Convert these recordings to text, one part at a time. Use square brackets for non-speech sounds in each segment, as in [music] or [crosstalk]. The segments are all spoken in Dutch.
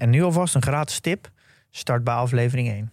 En nu alvast een gratis tip. Start bij aflevering 1.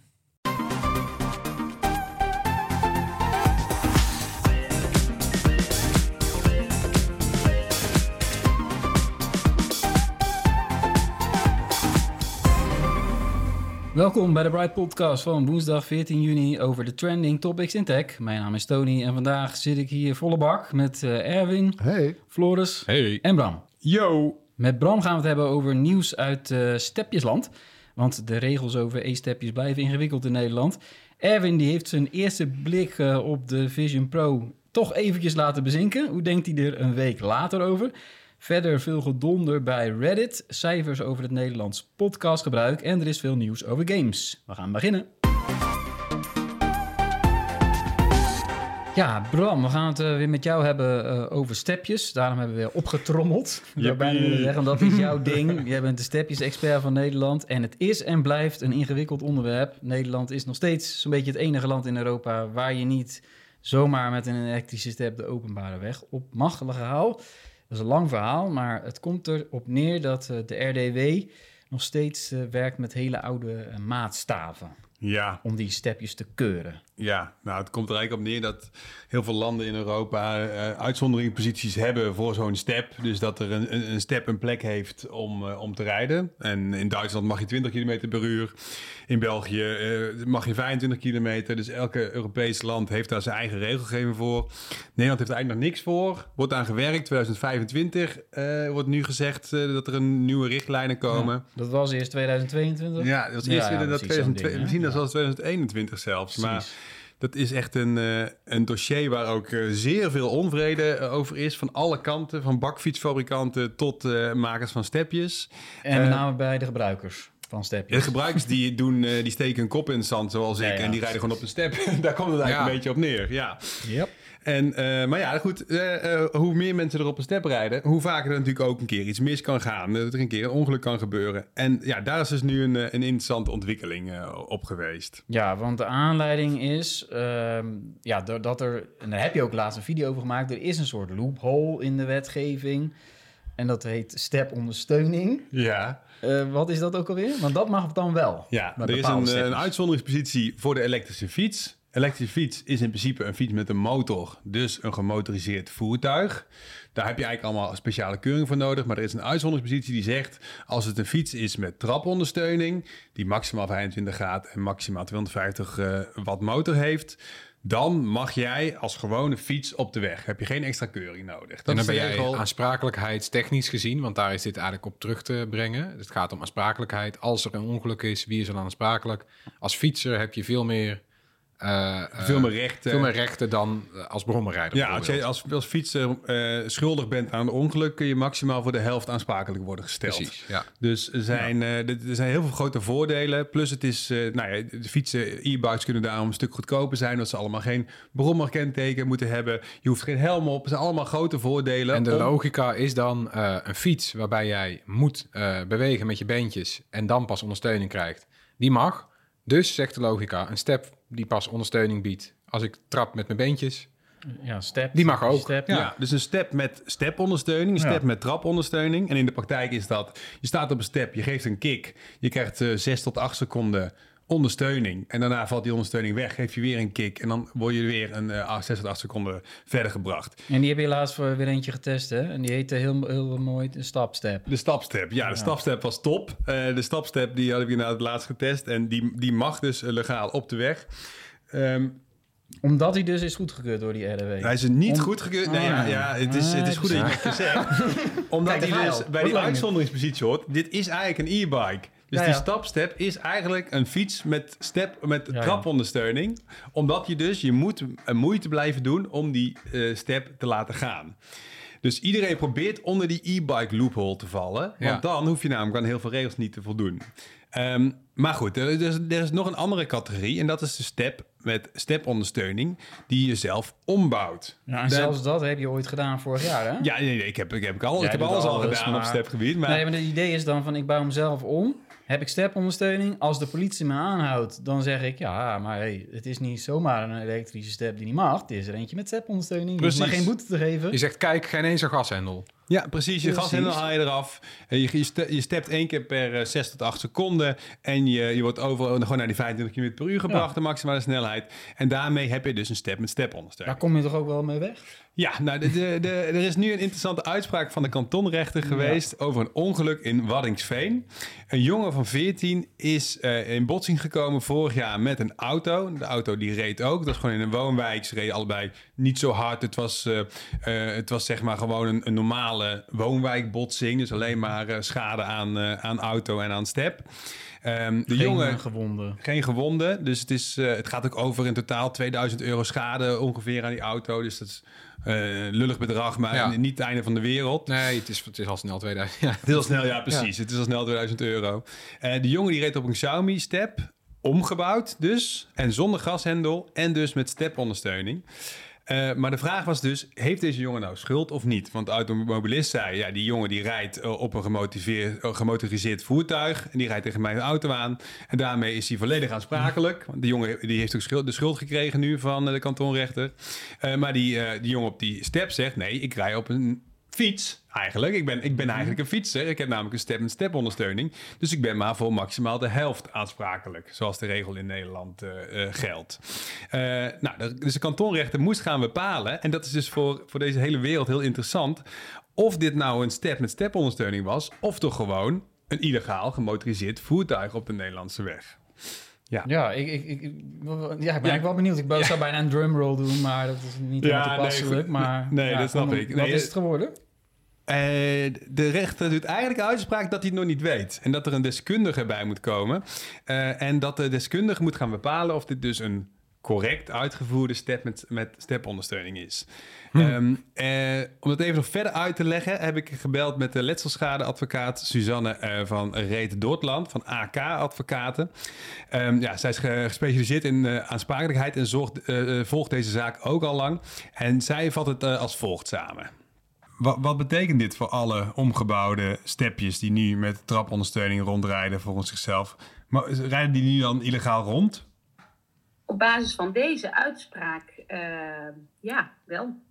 Welkom bij de Bright Podcast van woensdag 14 juni over de trending topics in tech. Mijn naam is Tony en vandaag zit ik hier volle bak met eh, Erwin, Hey. Floris Hey. en Bram. Yo. Met Bram gaan we het hebben over nieuws uit eh Stepjesland. Want de regels over e-stepjes blijven ingewikkeld in Nederland. Erwin die heeft zijn eerste blik eh, op de Vision Pro toch eventjes laten bezinken. Hoe denkt hij er een week later over? Verder veel gedonder bij Reddit, cijfers over het Nederlands podcastgebruik en er is veel nieuws over games. We gaan beginnen. Ja, Bram, we gaan het eh, weer met jou hebben eh, over stepjes. Daarom hebben we weer opgetrommeld. Willen zeggen, dat is jouw [laughs] ding. Jij bent de stepjes-expert van Nederland. En het is en blijft een ingewikkeld onderwerp. Nederland is nog steeds zo'n beetje het enige land in Europa... waar je niet zomaar met een elektrische step de openbare weg op mag gehaal. Dat is een lang verhaal, maar het komt erop neer dat eh, de RDW nog steeds werkt met hele oude maatstaven ja. Om die stepjes te keuren. Ja, nou het komt er eigenlijk op neer dat heel veel landen in Europa eh, uh, uitzonderingsposities hebben voor zo'n step. Dus dat er een, een step een plek heeft om, eh, om te rijden. En in Duitsland mag je 20 km per uur. In België eh, mag je 25 kilometer. Dus elke Europees land heeft daar zijn eigen regelgeving voor. Nederland heeft er eigenlijk nog niks voor. Wordt aan gewerkt. 2025 wordt nu gezegd dat er een nieuwe richtlijnen komen. Dat was eerst 2022. Ja, dat was eerst ja, dat 2022 als 2021 zelfs. Maar dat is echt een, eh, een dossier waar ook eh, zeer veel onvrede eh, over is. Van alle kanten, van bakfietsfabrikanten tot makers van stepjes. En met name bij de gebruikers van stepjes. De gebruikers die, doen, die steken een kop in zand, zoals ik. En die rijden gewoon op een step. [laughs] Daar komt het eigenlijk een beetje op neer. Ja. Yep. En, eh, maar ja, goed. eh, eh, hoe meer mensen er op een step rijden, hoe vaker er natuurlijk ook een keer iets mis kan gaan. Dat er een keer een ongeluk kan gebeuren. En ja, daar is dus nu een, een interessante ontwikkeling op geweest. Ja, want de aanleiding is ehm, ja, dat er, en daar heb je ook laatst een video over gemaakt, er is een soort loophole in de wetgeving. En dat heet stepondersteuning. Ja. Wat is dat ook alweer? Want dat mag dan wel. Ja, er is een, een uitzonderingspositie voor de elektrische fiets. Elektrische fiets is in principe een fiets met een motor, dus een gemotoriseerd voertuig. Daar heb je eigenlijk allemaal speciale keuring voor nodig. Maar er is een uitzonderingspositie die zegt... als het een fiets is met trapondersteuning... die maximaal 25 gaat en maximaal 250 eh, watt motor heeft... dan mag jij als gewone fiets op de weg. Heb je geen extra keuring nodig. Dat en dan ben jij regel. aansprakelijkheidstechnisch gezien, want daar is dit eigenlijk op terug te brengen. Het gaat om aansprakelijkheid. Als er een ongeluk is, wie is er dan aansprakelijk? Als fietser heb je veel meer, eh, eh, Veel meer rechten. veel meer rechten dan eh, als brommerrijder. Ja, als je als, als fietser schuldig bent aan een ongeluk... kun je maximaal voor de helft aansprakelijk worden gesteld. Precies, ja. Dus er zijn, er er zijn heel veel grote voordelen. Plus het is, nou ja, de fietsen, e-bikes kunnen daarom een stuk goedkoper zijn. Dat ze allemaal geen brommerkenteken moeten hebben. Je hoeft geen helm op. Het zijn allemaal grote voordelen. En de om- logica is dan een fiets waarbij jij moet bewegen met je beentjes en dan pas ondersteuning krijgt. Die mag. Dus zegt de logica, een step die pas ondersteuning biedt. Als ik trap met mijn beentjes, Ja, step. Die mag ook. Step. Ja. dus een step met stepondersteuning, een Ja. step met trapondersteuning. En in de praktijk is dat, je staat op een step, je geeft een kick. Je krijgt eh 6 tot 8 seconden ondersteuning. En daarna valt die ondersteuning weg, geef je weer een kick. En dan word je weer een 6 tot 8 seconden verder gebracht. En die heb je laatst voor weer eentje getest, hè? En die heette heel, heel mooi de stapstep. De stapstep, ja, de stapstep was top. Eh, de stapstep die had ik inderdaad het laatst getest. En die, die mag dus eh, legaal op de weg. Ehm, Omdat hij dus is goedgekeurd door die RDW. Hij is niet Om- goedgekeurd. Nee, Ah, ja, ja. ja, het is, het is goed dat je dat gezegd. [laughs] Omdat Kijk, hij dus bij die uitzonderingspositie hoort. Dit is eigenlijk een e-bike. Dus Ja, die stapstep is eigenlijk een fiets met, step, met trapondersteuning. Omdat je dus, je moet een moeite blijven doen om die eh, step te laten gaan. Dus iedereen probeert onder die e-bike loophole te vallen. Want dan hoef je namelijk aan heel veel regels niet te voldoen. Ehm, maar goed, er is, er is nog een andere categorie en dat is de step met stepondersteuning die je zelf ombouwt. En De- zelfs dat heb je ooit gedaan vorig jaar, hè? Ja, nee, nee, ik heb, ik heb, al, Jij ik heb alles al alles, gedaan op maar- stepgebied. Maar, Nee, maar het idee is dan van ik bouw hem zelf om. Heb ik stepondersteuning? Als de politie me aanhoudt, dan zeg ik ja, maar hey, het is niet zomaar een elektrische step die niet mag. Het is er eentje met stepondersteuning. Dus maar geen boete te geven. Je zegt, kijk, geen eens een gashendel. Ja, precies. Je gashendel haal je eraf. En je, je, ste- je stept één keer per eh, 6 tot 8 seconden. En je, je wordt overal gewoon naar die 25 km per uur gebracht, Ja. de maximale snelheid. En daarmee heb je dus een step met Daar stepondersteuning. kom je toch ook wel mee weg? Ja, nou, de, de, de- er is nu een interessante uitspraak van de kantonrechter geweest over een ongeluk in Waddingsveen. Een jongen van 14 is eh, in botsing gekomen vorig jaar met een auto. De auto die reed ook. Dat was gewoon in een woonwijk. Ze reden allebei niet zo hard. Het was, eh, eh, het was zeg maar gewoon een, een normale woonwijkbotsing. Dus alleen maar eh, schade aan, aan auto en aan step. Ehm, de Geen jongen... gewonden. Geen gewonden. Dus het, is, het gaat ook over in totaal 2000 euro schade ongeveer aan die auto. Dus dat is lullig bedrag, maar Ja. niet het einde van de wereld. Nee, het is, het is al snel 2000. Ja. Heel snel, ja, precies. Het is al snel 2000 euro. De jongen die reed op een Xiaomi Step, omgebouwd dus, en zonder gashendel en dus met stepondersteuning. Eh, maar de vraag was dus, heeft deze jongen nou schuld of niet? Want de automobilist zei, ja, die jongen die rijdt eh, op een gemotiveerd, eh, gemotoriseerd voertuig... en die rijdt tegen mijn auto aan. En daarmee is hij volledig aansprakelijk. Want die jongen die heeft ook schuld, de schuld gekregen nu van de kantonrechter. Maar die, die jongen op die step zegt, nee, ik rij op een fiets eigenlijk. Ik ben, ik ben eigenlijk een fietser. Ik heb namelijk een step-en-step ondersteuning. Dus ik ben maar voor maximaal de helft aansprakelijk. Zoals de regel in Nederland eh, eh, geldt. Eh, nou, dus de kantonrechter moest gaan bepalen. En dat is dus voor, voor deze hele wereld heel interessant. Of dit nou een step-met-step ondersteuning was. Of toch gewoon een illegaal gemotoriseerd voertuig op de Nederlandse weg. Ja, ik, ik, ik, ik- ja, ik ben eigenlijk wel benieuwd. Ik zou bijna een drumroll doen, maar dat is niet Ja, toepasselijk. maar, Nee, ja, dat snap ik. Wat is het geworden? Eh, de rechter doet eigenlijk uitspraak dat hij het nog niet weet. En dat er een deskundige bij moet komen. Eh, en dat de deskundige moet gaan bepalen of dit dus een correct uitgevoerde step met, met stepondersteuning is. Ehm, eh, om het even nog verder uit te leggen, heb ik gebeld met de letselschadeadvocaat Suzanne van Reet Dortland van AK Advocaten. Ehm, ja, zij is ge- gespecialiseerd in aansprakelijkheid en zorgt, volgt deze zaak ook al lang. En zij vat het als volgt samen. Wat, wat betekent dit voor alle omgebouwde stepjes die nu met trapondersteuning rondrijden volgens zichzelf? Maar rijden die nu dan illegaal rond? Op basis van deze uitspraak, eh, ja, wel.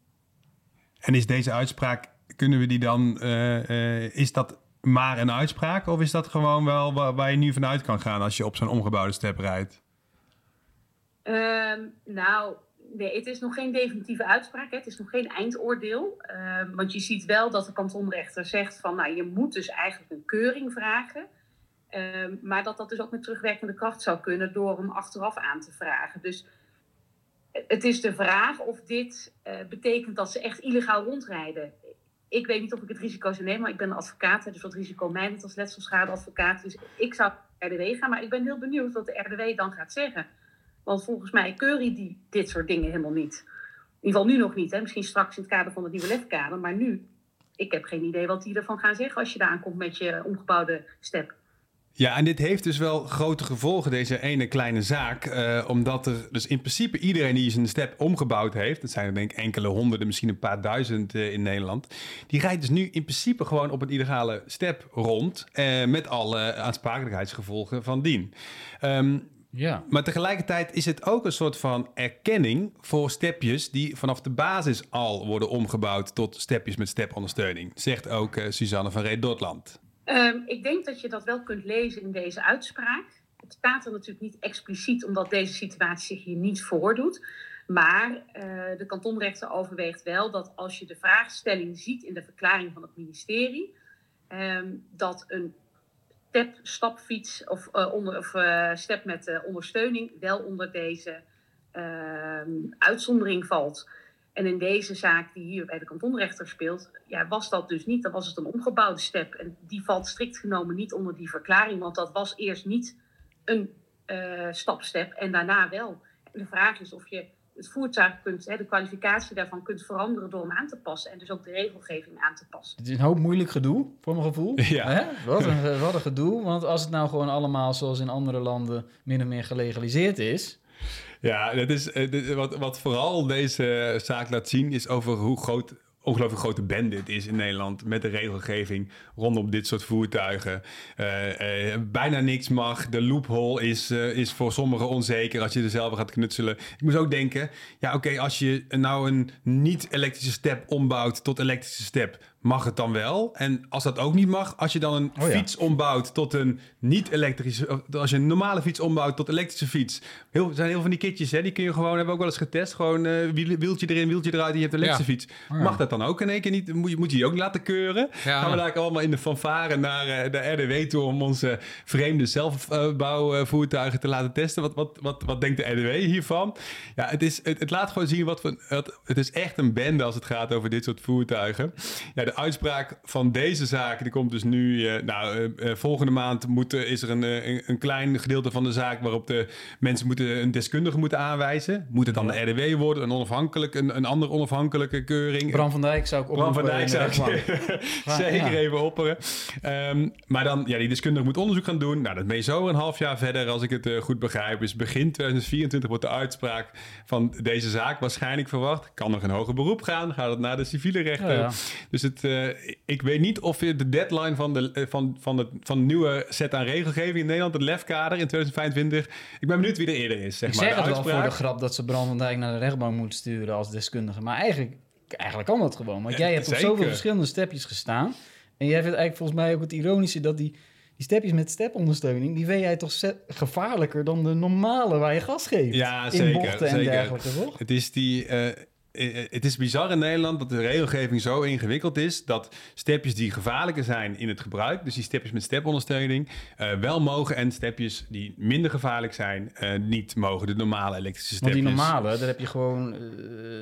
En is deze uitspraak, kunnen we die dan, eh, eh, is dat maar een uitspraak? Of is dat gewoon wel waar, waar je nu vanuit kan gaan als je op zo'n omgebouwde step rijdt? Ehm, nou, nee, het is nog geen definitieve uitspraak. Hè. Het is nog geen eindoordeel. Ehm, want je ziet wel dat de kantonrechter zegt van, nou, je moet dus eigenlijk een keuring vragen. Ehm, maar dat dat dus ook met terugwerkende kracht zou kunnen door hem achteraf aan te vragen. Dus het is de vraag of dit eh, betekent dat ze echt illegaal rondrijden. Ik weet niet of ik het risico zou nemen, maar ik ben een advocaat, dus wat risico mij niet als letselschadeadvocaat. Dus ik zou RDW gaan, maar ik ben heel benieuwd wat de RDW dan gaat zeggen. Want volgens mij keuren die dit soort dingen helemaal niet. In ieder geval nu nog niet. Hè? Misschien straks in het kader van het nieuwe lefkader. Maar nu, ik heb geen idee wat die ervan gaan zeggen als je daar aankomt met je omgebouwde step. Ja, en dit heeft dus wel grote gevolgen, deze ene kleine zaak. eh, omdat er dus in principe iedereen die zijn step omgebouwd heeft... dat zijn er denk ik enkele honderden, misschien een paar duizend eh, in Nederland... die rijdt dus nu in principe gewoon op een illegale step rond... eh, met alle aansprakelijkheidsgevolgen van dien. Ehm, Ja. maar tegelijkertijd is het ook een soort van erkenning voor stepjes... die vanaf de basis al worden omgebouwd tot stepjes met stepondersteuning. Zegt ook eh, Suzanne van Reed Dortland. Ehm, ik denk dat je dat wel kunt lezen in deze uitspraak. Het staat er natuurlijk niet expliciet, omdat deze situatie zich hier niet voordoet. Maar eh, de kantonrechter overweegt wel dat als je de vraagstelling ziet in de verklaring van het ministerie, ehm, dat een stapfiets of, eh, onder, of eh, step met eh, ondersteuning wel onder deze ehm, uitzondering valt. En in deze zaak die hier bij de kantonrechter speelt, ja, was dat dus niet. Dan was het een omgebouwde step. En die valt strikt genomen niet onder die verklaring, want dat was eerst niet een stapstep en daarna wel. De vraag is of je het voertuig kunt, hè, de kwalificatie daarvan kunt veranderen door hem aan te passen. En dus ook de regelgeving aan te passen. Het is een hoop moeilijk gedoe, voor mijn gevoel. [laughs] Ja. Hè? Wat, een, wat een gedoe. Want als het nou gewoon allemaal zoals in andere landen min of meer gelegaliseerd is. Ja, dat is, eh, wat, wat vooral deze zaak laat zien is over hoe groot, ongelooflijk grote bende het is in Nederland met de regelgeving rondom dit soort voertuigen. Eh, eh, bijna niks mag. De loophole is, eh, is voor sommigen onzeker als je er zelf gaat knutselen. Ik moest ook denken, ja oké, als je nou een niet-elektrische step ombouwt tot elektrische step, mag het dan wel? En als dat ook niet mag, als je dan een Oh ja. fiets ombouwt tot een niet-elektrische... Als je een normale fiets ombouwt tot elektrische fiets. Heel, er zijn heel veel van die kitjes, hè, die kun je gewoon... Hebben we ook wel eens getest. Gewoon wiel- wieltje erin, wieltje eruit en je hebt een elektrische fiets. Oh ja. Mag dat dan ook in één keer niet? Moet je, moet je die ook laten keuren? Gaan we daar allemaal in de fanfare naar eh, de RDW toe... om onze vreemde zelfbouwvoertuigen te laten testen? Wat, wat, wat, wat denkt de RDW hiervan? Ja, het, is, het, het laat gewoon zien wat we... Het, het is echt een bende als het gaat over dit soort voertuigen. Ja, de uitspraak van deze zaak, die komt dus nu... eh, nou, eh, eh, volgende maand moet, is er een, een, een klein gedeelte van de zaak... waarop de mensen moeten, een deskundige moeten aanwijzen. Moet het dan de RDW worden? Een, onafhankelijk, een, een andere onafhankelijke keuring? Bram van Dijk zou ik Bram van Dijk zou ik [laughs] zeker ja. even opperen. Ehm, maar dan, ja, die deskundige moet onderzoek gaan doen. Nou, dat je zo een half jaar verder, als ik het goed begrijp. Dus begin 2024 wordt de uitspraak van deze zaak waarschijnlijk verwacht. Kan nog een hoger beroep gaan, gaat het naar de civiele rechter. Ja, ja. Dus het, eh, ik weet niet of je de deadline van de, eh, van, van, de, van de nieuwe set aan regelgeving in Nederland, het LEF-kader in 2025. Ik ben benieuwd wie er eerder is, zeg Ik maar. zeg De het wel voor de uitspraak. grap dat ze Bram van Dijk naar de rechtbank moeten sturen als deskundige. Maar eigenlijk, eigenlijk kan dat gewoon. Want jij hebt op zoveel verschillende stepjes gestaan. En jij vindt eigenlijk volgens mij ook het ironische dat die, die stepjes met stepondersteuning... die vind jij toch gevaarlijker dan de normale waar je gas geeft. Ja, in zeker, bochten en zeker. dergelijke, toch? Het is die. eh, het is bizar in Nederland dat de regelgeving zo ingewikkeld is dat stepjes die gevaarlijker zijn in het gebruik, dus die stepjes met stepondersteuning, eh, wel mogen en stepjes die minder gevaarlijk zijn, eh, niet mogen. De normale elektrische Want stepjes. die normale, daar heb je gewoon eh,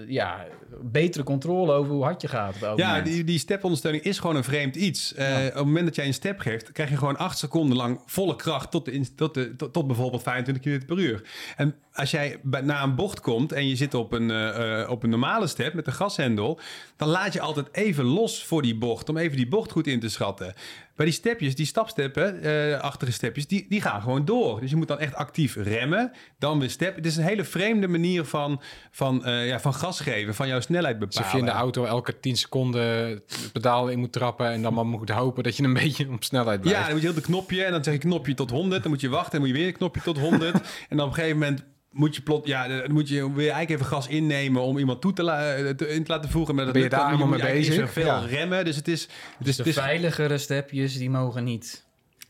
ja, betere controle over hoe hard je gaat. Ja, moment. die, die stepondersteuning is gewoon een vreemd iets. Eh, Op het moment dat jij een step geeft, krijg je gewoon acht seconden lang volle kracht tot, de, tot, de, tot, tot bijvoorbeeld 25 km per uur. En als jij bij, na een bocht komt en je zit op een, eh, eh, op een normale step met een gashendel, dan laat je altijd even los voor die bocht, om even die bocht goed in te schatten. Bij die stepjes, die stapsteppen, eh achtige stepjes, die, die gaan gewoon door. Dus je moet dan echt actief remmen, dan weer step. Het is een hele vreemde manier van, van, ja, van gas geven, van jouw snelheid bepalen. Alsof je in de auto elke 10 seconden het pedaal in moet trappen en dan maar moet hopen dat je een [laughs] beetje op snelheid blijft. Ja, dan moet je heel de knopje en dan zeg je knopje tot 100. Dan moet je wachten en moet je weer een knopje tot 100. [laughs] en dan op een gegeven moment moet je plot, ja, dan moet je weer eigenlijk even gas innemen om iemand toe te, la- te- in te laten voegen. Maar dat Ben je daar moet mee bezig? veel remmen. Dus het is, het is, de het is veiligere stepjes, die mogen niet.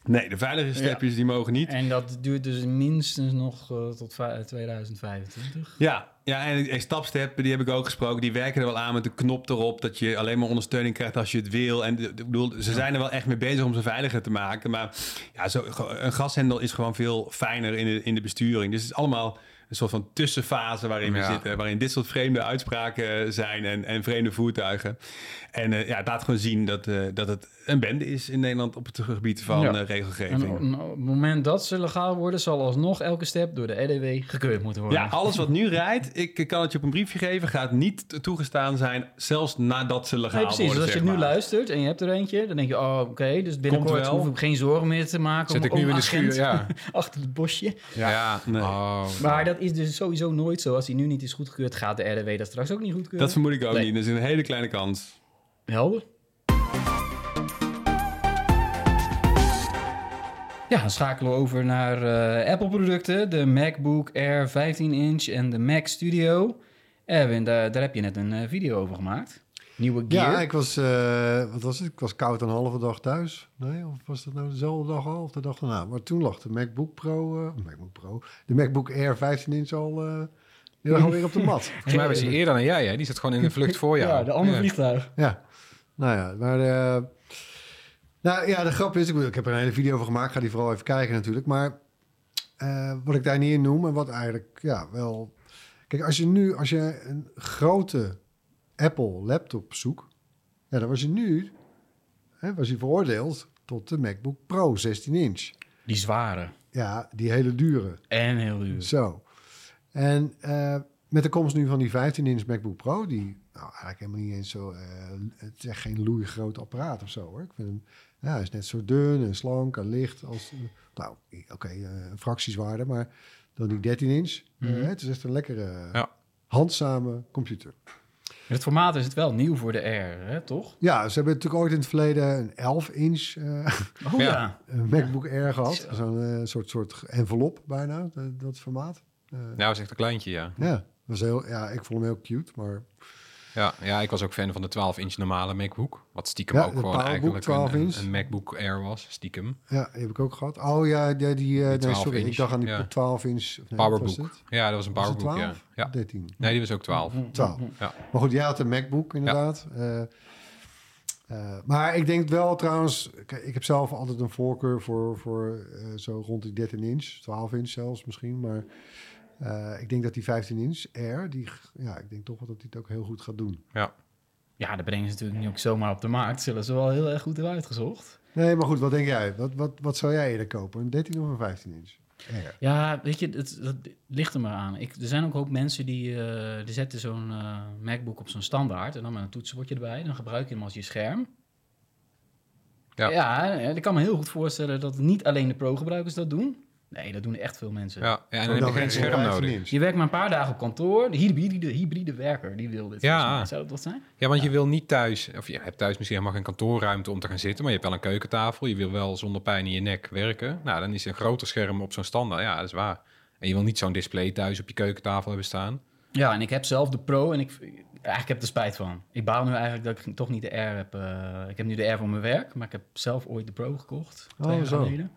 nee, de veilige stepjes die mogen niet. En dat duurt dus minstens nog eh, tot va- 2025. Ja, ja en, en stapsteppen, die heb ik ook gesproken. Die werken er wel aan met de knop erop. Dat je alleen maar ondersteuning krijgt als je het wil. En ik bedoel, ze zijn er wel echt mee bezig om ze veiliger te maken. Maar ja, zo, een gashendel is gewoon veel fijner in de, in de besturing. Dus het is allemaal een soort van tussenfase waarin we Ja. zitten. Waarin dit soort vreemde uitspraken zijn en, en vreemde voertuigen. En eh, ja, het laat gewoon zien dat, eh, dat het een bende is in Nederland op het gebied van Ja. eh, En regelgeving. op, op het moment dat ze legaal worden, zal alsnog elke step door de RDW gekeurd moeten worden. Ja, alles wat nu rijdt, ik kan het je op een briefje geven, gaat niet toegestaan zijn, zelfs nadat ze legaal Nee, precies. worden. Dus als je nu luistert en je hebt er eentje, dan denk je, oh, oké, dus binnenkort wel. hoef ik geen zorgen meer te maken Zit om, ik nu om in de schuur? Ja. [laughs] achter het bosje. Ja. Nee. Oh. Maar dat is dus sowieso nooit zo. Als die nu niet is goedgekeurd, gaat de RDW dat straks ook niet goedkeuren. Dat vermoed ik ook Nee. niet. Dat is een hele kleine kans. Helder. Ja, dan schakelen we over naar eh, Apple-producten. De MacBook Air 15-inch en de Mac Studio. Erwin, daar, daar heb je net een eh, video over gemaakt. Nieuwe gear. Ja, ik was, eh, wat was het? Ik was koud een halve dag thuis. Nee, of was dat nou dezelfde dag al of de dag daarna? Maar toen lag de MacBook Pro, eh, MacBook Pro, de MacBook Air 15 inch al, eh die lag alweer op de mat. [laughs] Volgens mij was hij eerder dan jij, hè? Die zat gewoon in de [laughs] vlucht voor jou. Ja, de andere Ja. vliegtuig. Ja, nou ja, maar eh, nou ja, de grap is, ik, ik heb er een hele video over gemaakt, ga die vooral even kijken natuurlijk. Maar eh, wat ik daar niet in noem en wat eigenlijk, ja, wel... Kijk, als je nu, als je een grote Apple laptop zoekt, ja, dan was je nu, hè, was je veroordeeld tot de MacBook Pro 16 inch. Die zware. Ja, die hele dure. En heel duur. Zo. En, eh, met de komst nu van die 15-inch MacBook Pro, die nou, eigenlijk helemaal niet eens zo... eh, het is echt geen loeigroot apparaat of zo, hoor. Ik vind hem, ja, hij is net zo dun en slank en licht als... nou, oké, eh, een fractieswaarde, maar dan die 13-inch. Mhm. het is echt een lekkere, Ja. handzame computer. Het formaat is het wel nieuw voor de R, hè, toch? Ja, ze hebben natuurlijk ooit in het verleden een 11-inch eh, Oh Ja. [laughs] een MacBook Air gehad. Zo. Zo'n eh, soort, soort envelop bijna, dat, dat formaat. Eh, Nou, dat is echt een kleintje, ja. ja, was heel, ja, ik vond hem heel cute, maar Ja, ja, ik was ook fan van de 12-inch normale MacBook. Wat stiekem Ja, ook gewoon eigenlijk een, 12 een, een MacBook Air was, stiekem. ja, die heb ik ook gehad. Oh ja, die, die, eh, nee, 12 sorry, ik dacht aan die ja. 12 inch. of Nee, wat Powerbook. was? Ja, dat was een Was Powerbook, ja. 12? ja. 13. Nee, die was ook 12. 12. Ja. Maar goed, jij had een MacBook inderdaad. Eh, maar ik denk wel trouwens, ik heb zelf altijd een voorkeur voor, voor eh, zo rond die 13 inch, 12 inch zelfs misschien. Maar eh, ik denk dat die 15 inch Air, die, ja, ik denk toch wel dat die het ook heel goed gaat doen. Ja, dat brengen ze natuurlijk niet ook zomaar op de markt. Zullen ze wel heel erg goed hebben uitgezocht. Nee, maar goed, wat denk jij? Wat, wat, wat zou jij eerder kopen? Een 13 of een 15 inch? Air. Ja, weet je, het, het ligt er maar aan. Ik, er zijn ook een hoop mensen die, eh, die zetten zo'n eh, MacBook op zo'n standaard... en dan met een toetsenbordje erbij. Dan gebruik je hem als je scherm. Ja. Ja, ja, ik kan me heel goed voorstellen dat niet alleen de pro-gebruikers dat doen. Nee, dat doen echt veel mensen. Ja, ja, en dan Oh, heb je geen scherm 15 nodig. Je werkt maar een paar dagen op kantoor. De hybride, hybride werker, die wil dit. Ja. Zou dat wat zijn? Ja, want je wil niet thuis, of je hebt thuis misschien helemaal geen kantoorruimte om te gaan zitten, maar je hebt wel een keukentafel. Je wil wel zonder pijn in je nek werken. Nou, dan is een groter scherm op zo'n standaard. Ja, dat is waar. En je wil niet zo'n display thuis op je keukentafel hebben staan. Ja, en ik heb zelf de Pro en ik, eigenlijk heb ik er spijt van. Ik baal nu eigenlijk dat ik toch niet de R heb. eh, ik heb nu de R voor mijn werk, maar ik heb zelf ooit de Pro gekocht. Twee Oh, jaar zo. geleden.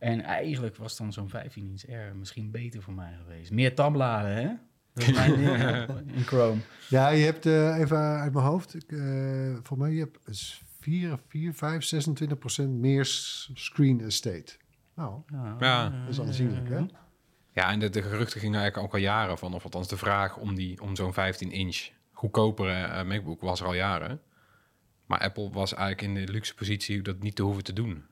En eigenlijk was dan zo'n 15 inch R misschien beter voor mij geweest. Meer tabbladen, hè? Dat is mijn ding [laughs] in Chrome. Ja, je hebt eh, even uit mijn hoofd, ik, eh volgens mij, je hebt is 4, 4, 5, 26 procent meer screen estate. Nou, Ja. dat is aanzienlijk, hè? Ja, en de, de geruchten gingen eigenlijk ook al jaren van, of althans de vraag om, die, om zo'n 15-inch goedkopere eh, MacBook was er al jaren. Maar Apple was eigenlijk in de luxe positie dat niet te hoeven te doen.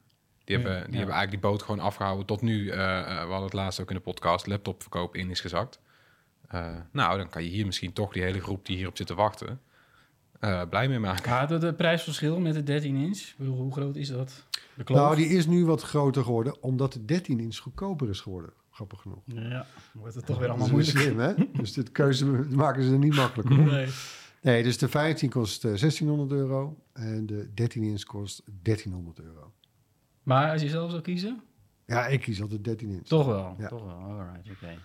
Die, Ja, hebben, die ja. hebben eigenlijk die boot gewoon afgehouden tot nu. eh, eh, we hadden het laatst ook in de podcast, laptopverkoop in is gezakt. Eh, nou, dan kan je hier misschien toch die hele groep die hierop zit te wachten, eh, blij mee maken. Gaat het het prijsverschil met de 13 inch? Ik bedoel, hoe groot is dat? De kloof? Nou, die is nu wat groter geworden, omdat de 13 inch goedkoper is geworden. Grappig genoeg. Ja, wordt het toch weer allemaal Dat moeilijk. slim, hè? Dus de keuze [laughs] maken ze er niet makkelijker op. Nee. Nee, dus de 15 kost eh, 1600 euro en de 13 inch kost 1300 euro. Maar als je zelf zou kiezen? Ja, ik kies altijd 13 inch. Toch wel. Ja. Toch wel. Alright, oké.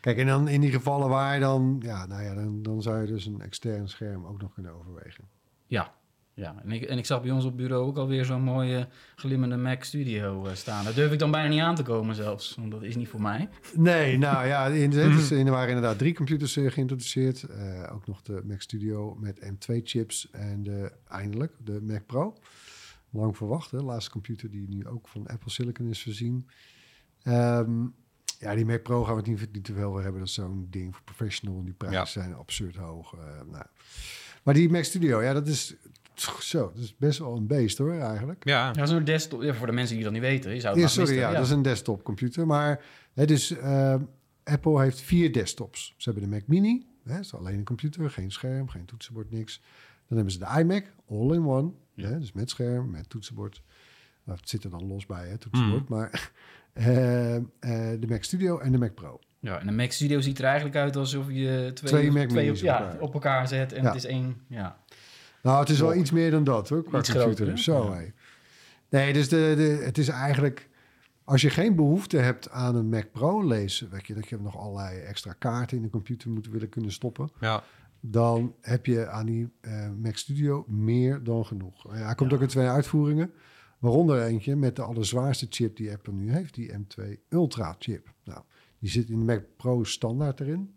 Kijk, en dan in die gevallen waar je dan, ja, nou ja, dan, dan zou je dus een extern scherm ook nog kunnen overwegen. Ja. Ja, en ik, en ik zag bij ons op bureau ook alweer zo'n mooie glimmende Mac Studio eh, staan. Daar durf ik dan bijna niet aan te komen zelfs, want dat is niet voor mij. Nee, nou ja, in [laughs] is- er waren inderdaad drie computers eh, geïntroduceerd. Eh, ook nog de Mac Studio met M2-chips en de, eindelijk de Mac Pro. Lang verwacht, hè? laatste computer die nu ook van Apple Silicon is voorzien. Ehm, ja, die Mac Pro gaan we het niet, niet te veel hebben. Dat is zo'n ding voor professional. En die prijzen Ja. zijn absurd hoog. eh, nou. Maar die Mac Studio, ja, dat is zo. Dat is best wel een beest hoor, eigenlijk. Ja, Ja, zo'n desktop, ja, voor de mensen die dat niet weten. Je zou het Ja, sorry, ja, dat is een desktopcomputer. Maar het is, eh, Apple heeft vier desktops. Ze hebben de Mac Mini, hè, dat is alleen een computer, geen scherm, geen toetsenbord, niks. Dan hebben ze de iMac, all-in-one, Ja. hè, dus met scherm, met toetsenbord. Nou, het zit er dan los bij, hè, toetsenbord. Mhm. Maar [laughs] eh, eh, de Mac Studio en de Mac Pro. Ja, en de Mac Studio ziet er eigenlijk uit alsof je twee, Twee Mac op, ja, op elkaar. op elkaar zet en Ja. het is één. Ja. Nou, het is wel iets meer dan dat, hoor, qua Iets computer. groter? Zo. Nee, dus de, de, het is eigenlijk... Als je geen behoefte hebt aan een Mac Pro lezen, weet je, dat je nog allerlei extra kaarten in de computer moet willen kunnen stoppen, ja. Dan heb je aan die eh, Mac Studio meer dan genoeg. Ja, hij komt Ja. ook in twee uitvoeringen, waaronder eentje met de allerzwaarste chip die Apple nu heeft, die M2 Ultra chip. Nou, die zit in de Mac Pro standaard erin.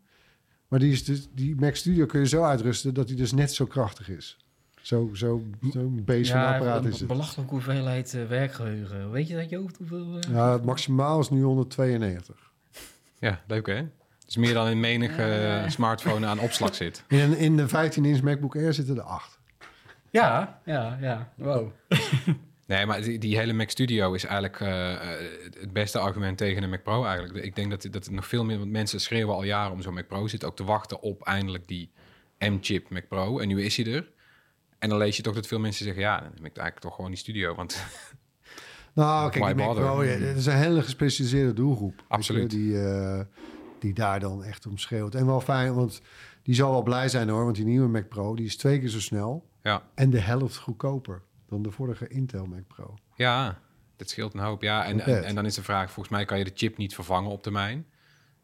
Maar die, is dus, die Mac Studio kun je zo uitrusten dat hij dus net zo krachtig is. Zo, zo, zo'n beest van een apparaat een is het. belachelijke hoeveelheid eh, werkgeheugen. Weet je dat je hoofd hoeveel... eh, Ja, het maximaal is nu 192. ja, leuk hè? Het is meer dan in menig eh, smartphone aan opslag [laughs] zit. In, in de 15-inch MacBook Air zitten er acht. Ja, ja, ja. Wow. [laughs] Nee, maar die, die hele Mac Studio is eigenlijk eh, eh, het beste argument tegen een Mac Pro eigenlijk. Ik denk dat, dat nog veel meer want mensen schreeuwen al jaren om zo'n Mac Pro. Zitten ook te wachten op eindelijk die M-chip Mac Pro. En nu is hij er. En dan lees je toch dat veel mensen zeggen, ja, dan heb ik eigenlijk toch gewoon die studio. Want Nou, [laughs] kijk, Mac? Pro, ja, het is een hele gespecialiseerde doelgroep. je, Absoluut. Die, eh, die daar dan echt om schreeuwt. En wel fijn, want die zal wel blij zijn hoor. Want die nieuwe Mac Pro, die is twee keer zo snel. ja, En de helft goedkoper dan de vorige Intel Mac Pro. ja, dat scheelt een hoop. Ja, en, en, dan is de vraag, volgens mij kan je de chip niet vervangen op termijn.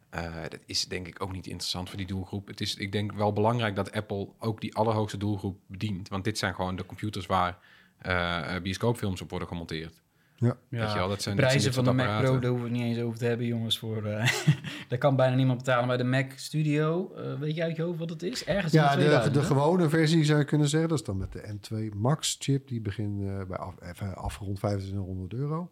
Eh, dat is denk ik ook niet interessant voor die doelgroep. Het is, ik denk wel belangrijk dat Apple ook die allerhoogste doelgroep bedient. Want dit zijn gewoon de computers waar eh, bioscoopfilms op worden gemonteerd. Ja. Weet je wel, dat zijn de prijzen van de Mac Pro, daar hoeven we het niet eens over te hebben, jongens. Voor, eh, [laughs] daar kan bijna niemand betalen. Maar de Mac Studio, eh, weet je uit je hoofd wat het is? Ergens in Ja, de, 2000, de hè? gewone versie zou je kunnen zeggen. Dat is dan met de M2 Max chip. Die begint eh, bij af, even afgerond 2500 euro.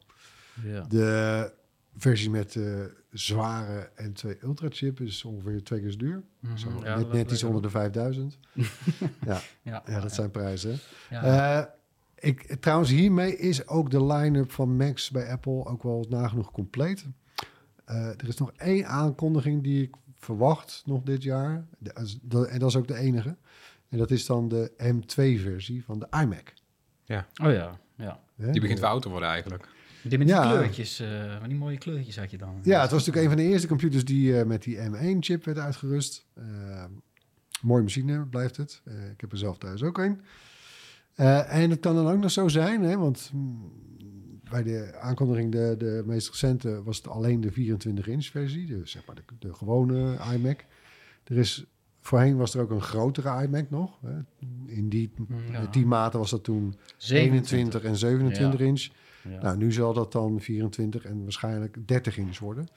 Ja. De versie met de zware M2 Ultra chip is ongeveer twee keer zo duur. Mhm, Zo, ja, net, iets onder de 5000. [laughs] ja, Ja, ja, dat zijn prijzen. Ja. Ik, trouwens, hiermee is ook de line-up van Macs bij Apple ook wel nagenoeg compleet. Eh, er is nog één aankondiging die ik verwacht nog dit jaar. De- en dat is ook de enige. En dat is dan de M2-versie van de iMac. Oh ja, ja. Die begint oud te worden eigenlijk. Die met die Ja. kleurtjes, eh, met die mooie kleurtjes had je dan. Ja, het was natuurlijk een van de eerste computers die eh, met die M1-chip werd uitgerust. Mooie machine blijft het. Eh, ik heb er zelf thuis ook een. Eh, en het kan dan ook nog zo zijn, hè, want mm, bij de aankondiging, de, de meest recente, was het alleen de 24-inch versie. Dus zeg maar de, de gewone iMac. Er is, voorheen was er ook een grotere iMac nog. Hè. In die, Ja. met die mate was dat toen 27. 21 en 27 inch. Ja. Nou, nu zal dat dan 24 en waarschijnlijk 30 inch worden.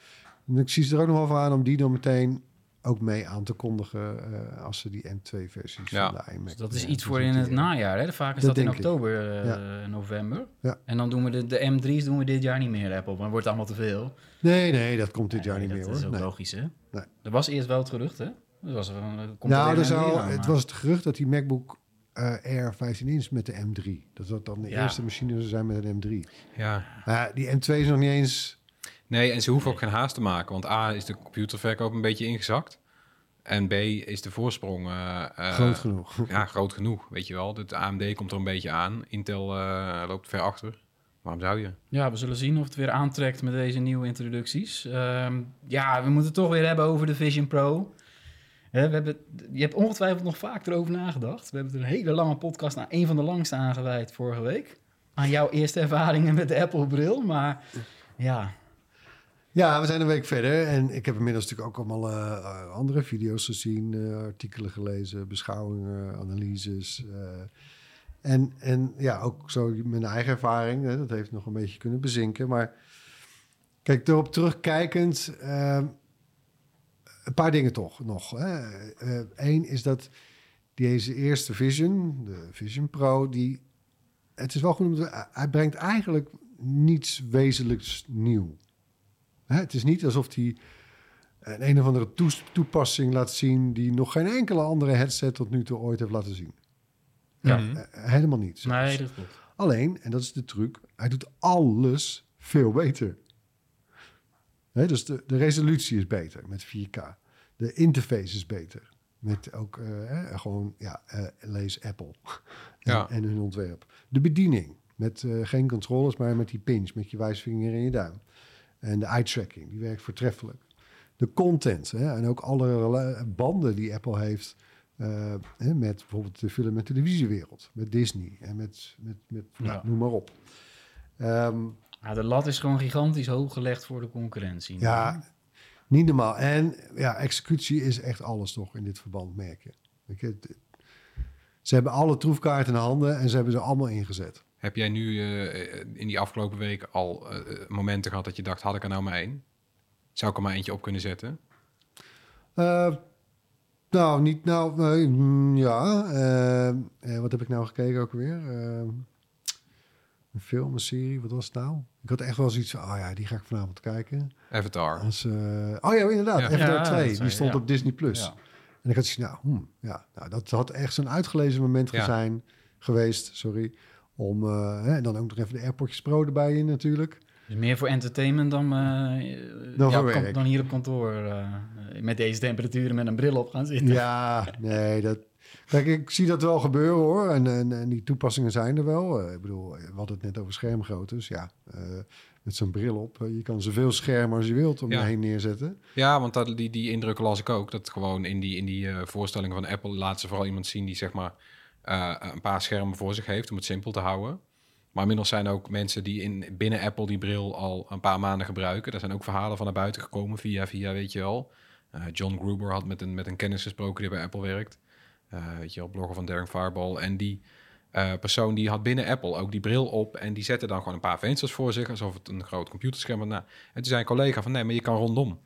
En ik zie ze er ook nog wel van aan om die dan meteen ook mee aan te kondigen eh, als ze die M2-versies Ja. van de iMac. Dus dat is eh, iets voor in het najaar. Hè? Vaak is Dat dat, in oktober, eh, Ja. november. Ja. En dan doen we de, de M3's doen we dit jaar niet meer, Apple. Maar het wordt allemaal te veel. Nee, nee, dat komt dit jaar Nee, niet dat meer is hoor. ook Nee. logisch, hè? Nee. Er was eerst wel het gerucht, hè? Er was, er er komt Nou, er er zou, M3 aan, het was het gerucht dat die MacBook eh, Air 15 inch met de M3. Dat dat dan de Ja. eerste machine zou zijn met een M3. Ja. Maar die M2 is nog niet eens... Nee, en ze hoeven ook geen haast te maken. Want A is de computerverkoop een beetje ingezakt. En B is de voorsprong... eh, eh, groot genoeg. [laughs] Ja, groot genoeg, weet je wel. De AMD komt er een beetje aan. Intel eh, loopt ver achter. Waarom zou je? Ja, we zullen zien of het weer aantrekt met deze nieuwe introducties. Ehm, ja, we moeten het toch weer hebben over de Vision Pro. Hè, we hebben, je hebt ongetwijfeld nog vaak erover nagedacht. We hebben er een hele lange podcast, naar een van de langste aangeweid vorige week. Aan jouw eerste ervaringen met de Apple-bril. Maar ja, Ja, we zijn een week verder en ik heb inmiddels natuurlijk ook allemaal eh, andere video's gezien, eh, artikelen gelezen, beschouwingen, analyses. eh. en, en ja, ook zo mijn eigen ervaring, hè, dat heeft nog een beetje kunnen bezinken. Maar kijk, erop terugkijkend, eh, een paar dingen toch nog. Eén is dat deze eerste Vision, de Vision Pro, die, het is wel goed hij brengt eigenlijk niets wezenlijks nieuw. Het is niet alsof hij een een of andere toepassing laat zien die nog geen enkele andere headset tot nu toe ooit heeft laten zien. Ja. Mhm. Eh, helemaal niet. zelfs. nee, dat klopt. Alleen, en dat is de truc, hij doet alles veel beter. Dus de, de resolutie is beter met 4K. De interface is beter. Met ook eh, gewoon, ja, eh, lees Apple [laughs] en, Ja. en hun ontwerp. De bediening, met eh, geen controllers, maar met die pinch, met je wijsvinger en je duim. En de eye tracking, die werkt voortreffelijk. De content hè, en ook alle banden die Apple heeft eh, hè, met bijvoorbeeld de film- en televisiewereld, met Disney en met, met, met nou, Ja. noem maar op. Ehm, Ja, de lat is gewoon gigantisch hoog gelegd voor de concurrentie. ja, niet normaal. En ja, executie is echt alles toch in dit verband, merk je. Ze hebben alle troefkaarten in handen en ze hebben ze allemaal ingezet. Heb jij nu eh, in die afgelopen weken al eh, momenten gehad dat je dacht, had ik er nou maar één? Zou ik er maar eentje op kunnen zetten? Eh, nou, niet nou, nee, mm, ja. eh, eh, wat heb ik nou gekeken ook weer? Een film, een serie, wat was het nou? Ik had echt wel zoiets van, oh ja, die ga ik vanavond kijken. Avatar. Als, eh, oh ja, inderdaad, Ja. Avatar Ja, 2, dat die stond ja. op Disney+. Plus. Ja. En ik had zoiets nou, hmm, ja, nou, dat had echt zo'n uitgelezen moment Ja. zijn, geweest, sorry, Om, eh, hè, en dan ook nog even de AirPodjes Pro erbij in natuurlijk. Dus meer voor entertainment dan, eh, Dan ja, voor kan- werk. dan hier op kantoor. eh, met deze temperaturen met een bril op gaan zitten. Ja, nee, dat... Kijk, ik zie dat wel gebeuren hoor. En, en, en die toepassingen zijn er wel. Ik bedoel, we hadden het net over schermgroottes. Ja, eh, met zo'n bril op. je kan zoveel schermen als je wilt om Ja. je heen neerzetten. Ja, want dat, die, die indrukken las ik ook. Dat gewoon in die, in die eh, voorstellingen van Apple laten ze vooral iemand zien die zeg maar eh, een paar schermen voor zich heeft om het simpel te houden. Maar inmiddels zijn ook mensen die in, binnen Apple die bril al een paar maanden gebruiken. Daar zijn ook verhalen van naar buiten gekomen via, via weet je wel. Eh, John Gruber had met een, met een kennis gesproken die bij Apple werkt. Eh, weet je wel, blogger van Daring Fireball. En die persoon die had binnen Apple ook die bril op. En die zette dan gewoon een paar vensters voor zich, alsof het een groot computerscherm was. Nou, en toen zei een collega van, nee, maar je kan rondom.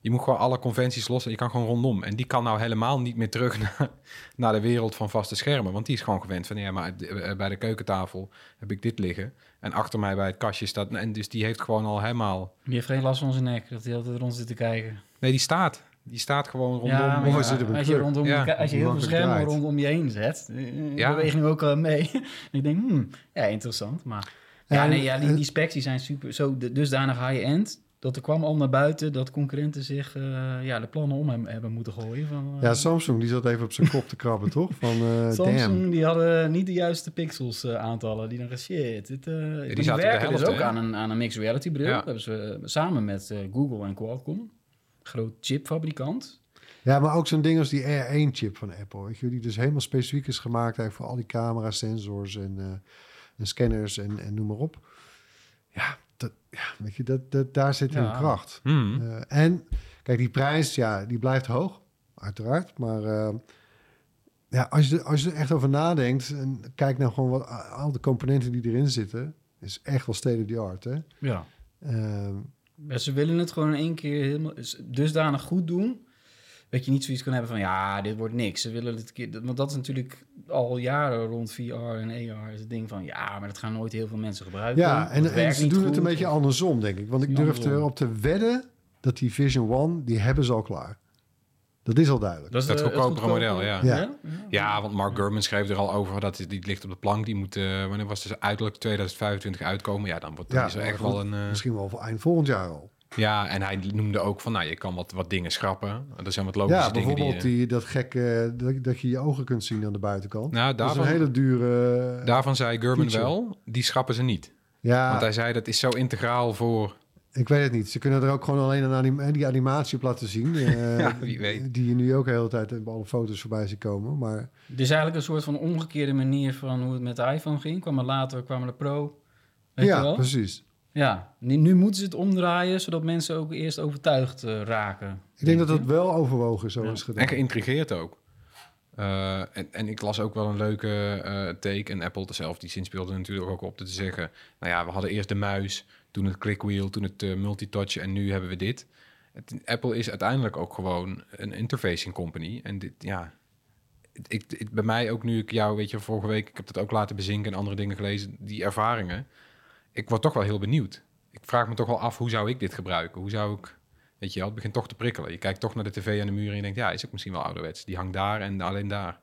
Je moet gewoon alle conventies los en je kan gewoon rondom. En die kan nou helemaal niet meer terug [laughs] naar, naar de wereld van vaste schermen. Want die is gewoon gewend van, ja, maar eh, bij de keukentafel heb ik dit liggen. En achter mij bij het kastje staat... En dus die heeft gewoon al helemaal... Die heeft geen last van zijn nek, dat hij altijd rond zit te kijken. Nee, die staat. Die staat gewoon rondom. Ja, maar ja, als je, rondom, Ja. als je heel veel schermen draait. rondom je heen zet, eh, Ja. beweging ook al mee. En [laughs] ik denk, hmm, ja, interessant. Maar ja, nee, ja die, specs die zijn super, zo dusdanig high-end, dat er kwam al naar buiten dat concurrenten zich eh, ja, de plannen om hem hebben moeten gooien. Van, eh, Ja, Samsung die zat even op zijn kop te krabben, toch? Van eh [laughs] Samsung damn. die hadden niet de juiste pixels eh, aantallen. Die dachten, shit, dit, eh maar die, zaten werken dus helft, ook hè? aan een, aan een mixed reality bril. Ja. Dat hebben ze samen met eh, Google en Qualcomm, groot chipfabrikant. Ja, maar ook zo'n ding als die R1-chip van Apple. Weet je, die dus helemaal specifiek is gemaakt eigenlijk voor al die camera's, sensors en, eh, en scanners en, en noem maar op. Ja, ja weet je, dat, dat, daar zit Ja. hun kracht. Hmm. Eh, en kijk, die prijs, ja, die blijft hoog, uiteraard. Maar eh, ja, als je, als je er echt over nadenkt en kijk nou gewoon wat al de componenten die erin zitten, is echt wel state of the art, hè? Ja. Ehm, Ja, ze willen het gewoon in één keer helemaal dusdanig goed doen. Dat je niet zoiets kan hebben van ja, dit wordt niks. Ze willen het keer. Want dat is natuurlijk al jaren rond VR en AR. Is het ding van ja, maar dat gaan nooit heel veel mensen gebruiken. Ja, en, ze doen het een beetje andersom, denk ik. Want ik durf erop te wedden dat die Vision One, die hebben ze al klaar. Dat is al duidelijk. Dat is Dat de- het goedkopere model, ja. Ja. Ja, want Mark Gurman schreef er al over dat het- die ligt op de plank. Die moet, eh, wanneer was het dus uiterlijk 2025 uitkomen? Ja, dan wordt Ja, is er echt wel een... eh, Misschien wel voor eind volgend jaar al. Ja, en hij noemde ook van, nou, je kan wat, wat dingen schrappen. Er zijn wat logische Ja, dingen die... bijvoorbeeld je- die, dat gekke, dat, dat je je ogen kunt zien aan de buitenkant. Nou, dat is daarvan, een hele dure... daarvan zei Gurman wel, die schrappen ze niet. ja, Want hij zei, dat is zo integraal voor... ik weet het niet. Ze kunnen er ook gewoon alleen een anim- die animatie op laten zien. [laughs] eh, Ja, wie weet. Die je nu ook de hele tijd op alle foto's voorbij ziet komen. Maar Het is eigenlijk een soort van omgekeerde manier van hoe het met de iPhone ging. Kwam er later, kwam er de Pro. Weet je ja, wel? precies. Ja, nu, nu moeten ze het omdraaien, zodat mensen ook eerst overtuigd eh, raken. Ik denk dat dat wel overwogen zo Ja. is gedaan. En geïntrigeerd ook. Eh, en, en ik las ook wel een leuke eh take. En Apple zelf, die zin speelde natuurlijk ook op te zeggen... Nou ja, we hadden eerst de muis, toen het clickwheel, toen het multitouch en nu hebben we dit. Het, Apple is uiteindelijk ook gewoon een interfacing company. En dit, ja... Ik, ik, bij mij ook nu ik jou, weet je, vorige week... Ik heb dat ook laten bezinken en andere dingen gelezen. Die ervaringen. Ik word toch wel heel benieuwd. Ik vraag me toch wel af, hoe zou ik dit gebruiken? Hoe zou ik... Weet je wel, het begint toch te prikkelen. Je kijkt toch naar de tv aan de muur en je denkt, ja, is ook misschien wel ouderwets. Die hangt daar en alleen daar.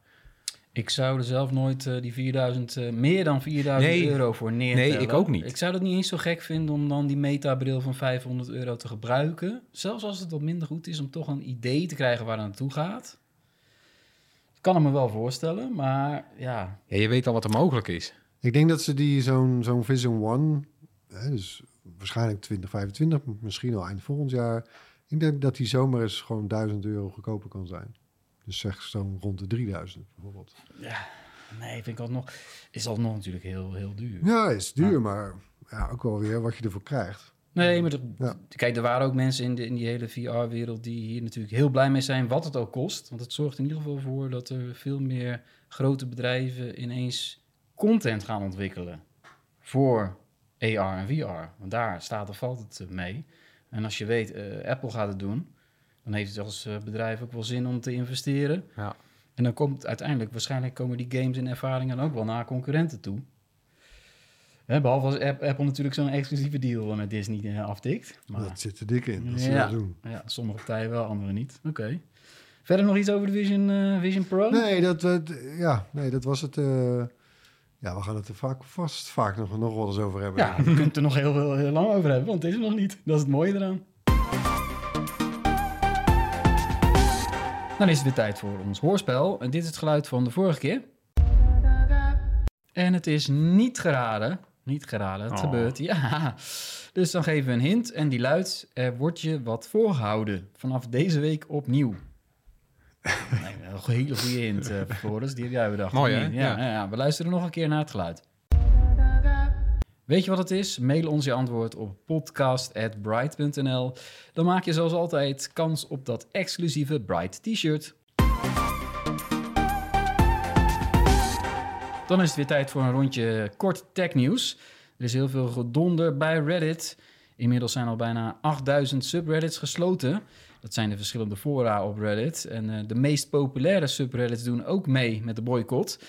Ik zou er zelf nooit eh, die 4000, eh, meer dan 4000 Nee. euro voor neertellen. Nee, ik ook niet. Ik zou dat niet eens zo gek vinden om dan die metabril van 500 euro te gebruiken. Zelfs als het wat minder goed is om toch een idee te krijgen waar het naartoe gaat. Ik kan het me wel voorstellen, maar ja, Ja, je weet al wat er mogelijk is. Ik denk dat ze die zo'n zo'n Vision One, hè, dus waarschijnlijk 2025, misschien al eind volgend jaar. Ik denk dat die zomaar eens gewoon 1000 euro goedkoper kan zijn. Dus zeg zo'n rond de 3000 bijvoorbeeld. nee, vind ik alsnog, is alsnog natuurlijk heel, heel duur. Ja, is duur, Ja. maar ja, ook wel weer wat je ervoor krijgt. Nee, maar Ja. kijk, er waren ook mensen in, de, in die hele VR-wereld die hier natuurlijk heel blij mee zijn, wat het ook kost. Want het zorgt in ieder geval voor dat er veel meer grote bedrijven ineens content gaan ontwikkelen voor AR en VR. Want daar staat of valt het eh, mee. En als je weet, eh, Apple gaat het doen, dan heeft het als eh, bedrijf ook wel zin om te investeren. Ja. En dan komt uiteindelijk, waarschijnlijk komen die games en ervaringen ook wel naar concurrenten toe. Hè, behalve als App- Apple natuurlijk zo'n exclusieve deal met Disney aftikt. Maar Dat zit er dik in, dat ze Ja. dat doen. ja, sommige partijen wel, andere niet. Oké. Verder nog iets over de Vision, eh, Vision Pro? Nee dat, ja, nee, dat was het. eh, Ja, we gaan het er vaak, vast vaak nog, nog wel eens over hebben. Ja, we kunnen het er nog heel, heel, heel lang over hebben, want het is er nog niet. Dat is het mooie eraan. Dan is het weer tijd voor ons hoorspel. En dit is het geluid van de vorige keer. En het is niet geraden. Niet geraden, het Oh. gebeurt. Ja. Dus dan geven we een hint en die luidt... Er wordt je wat voorgehouden. Vanaf deze week opnieuw. [laughs] Nee, een hele goede hint, eh Floris. Die heb jij bedacht. Mooi, hè? ja. ja, we luisteren nog een keer naar het geluid. Weet je wat het is? Mail ons je antwoord op podcast.bright.nl. Dan maak je zoals altijd kans op dat exclusieve Bright t-shirt. Dan is het weer tijd voor een rondje kort technieuws. Er is heel veel gedonder bij Reddit. Inmiddels zijn al bijna 8000 subreddits gesloten. Dat zijn de verschillende fora op Reddit. En eh, de meest populaire subreddits doen ook mee met de boycott.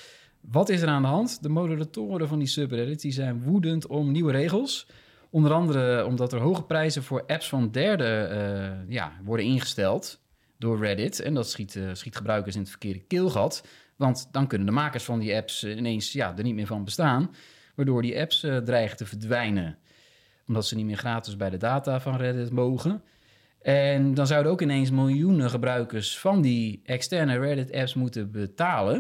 Wat is er aan de hand? De moderatoren van die subreddits die zijn woedend om nieuwe regels. Onder andere omdat er hoge prijzen voor apps van derden eh, ja, worden ingesteld door Reddit. En dat schiet, eh, schiet gebruikers in het verkeerde keelgat. Want dan kunnen de makers van die apps ineens ja, er niet meer van bestaan. Waardoor die apps dreigen te verdwijnen. Omdat ze niet meer gratis bij de data van Reddit mogen. En dan zouden ook ineens miljoenen gebruikers van die externe Reddit-apps moeten betalen.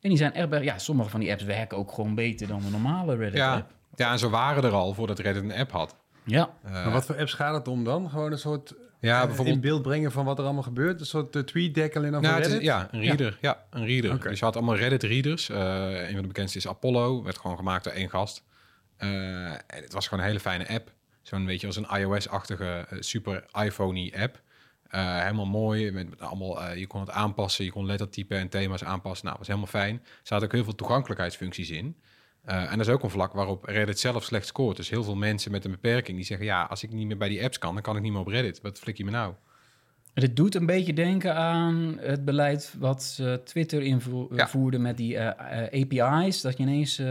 En die zijn echt bij, ja, sommige van die apps werken ook gewoon beter dan de normale Reddit-app. Ja, ja, en zo waren er al voordat Reddit een app had. Ja. Eh, Maar wat voor apps gaat het om dan? Gewoon een soort ja, eh, bijvoorbeeld in beeld brengen van wat er allemaal gebeurt? Een soort uh, tweet deck alleen dan Nou, voor het is- Reddit? ja, een reader. Ja, een reader. Oké. Dus je had allemaal Reddit-readers. Eh, een van de bekendste is Apollo. Werd gewoon gemaakt door één gast. Eh, en het was gewoon een hele fijne app. Zo'n beetje als een iOS-achtige eh, super iPhone app. Eh, helemaal mooi. Met, allemaal, eh, je kon het aanpassen. Je kon lettertypen en thema's aanpassen. Nou, was helemaal fijn. Er zaten ook heel veel toegankelijkheidsfuncties in. En dat is ook een vlak waarop Reddit zelf slecht scoort. Dus heel veel mensen met een beperking die zeggen... ja, als ik niet meer bij die apps kan, dan kan ik niet meer op Reddit. Wat flik je me nou? Dit doet een beetje denken aan het beleid wat eh, Twitter invoerde Ja. met die eh, eh, API's. Dat je ineens eh,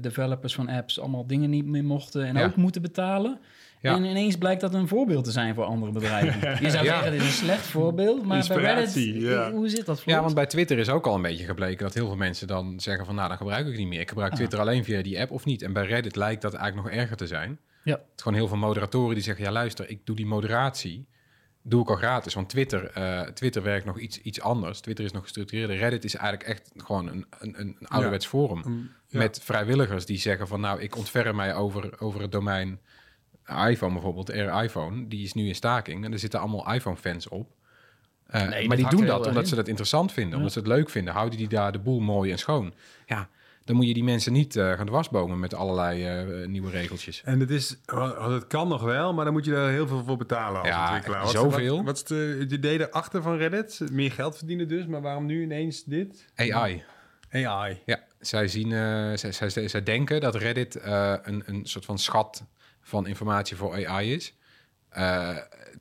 developers van apps allemaal dingen niet meer mochten en Ja. ook moeten betalen. Ja. En ineens blijkt dat een voorbeeld te zijn voor andere bedrijven. [laughs] Je zou zeggen, dit is een slecht voorbeeld, maar bij Reddit, hoe zit dat voor Ja, want bij Twitter is ook al een beetje gebleken dat heel veel mensen dan zeggen van nou, dan gebruik ik het niet meer. Ik gebruik Ah. Twitter alleen via die app of niet. En bij Reddit lijkt dat eigenlijk nog erger te zijn. Ja. Het is gewoon heel veel moderatoren die zeggen ja luister, ik doe die moderatie, doe ik al gratis. Want Twitter, eh, Twitter werkt nog iets, iets anders. Twitter is nog gestructureerder. Reddit is eigenlijk echt gewoon een, een, een ouderwets forum. Ja. Met vrijwilligers die zeggen van nou, ik ontferm mij over, over het domein iPhone bijvoorbeeld, Air iPhone. Die is nu in staking en er zitten allemaal iPhone-fans op. Eh, Nee, maar die doen dat omdat in. ze dat interessant vinden, Ja. omdat ze het leuk vinden. Houden die daar de boel mooi en schoon. Ja, dan moet je die mensen niet eh, gaan dwarsbomen met allerlei eh, nieuwe regeltjes. En het is, het kan nog wel, maar dan moet je er heel veel voor betalen als Ja, ontwikkelaar. Wat is- zoveel. Wat, wat is de, het idee daarachter van Reddit? Meer geld verdienen dus, maar waarom nu ineens dit? AI. AI. Ja, zij, zien, eh, zij, zij, denken dat Reddit eh, een, een soort van schat van informatie voor AI is. Eh,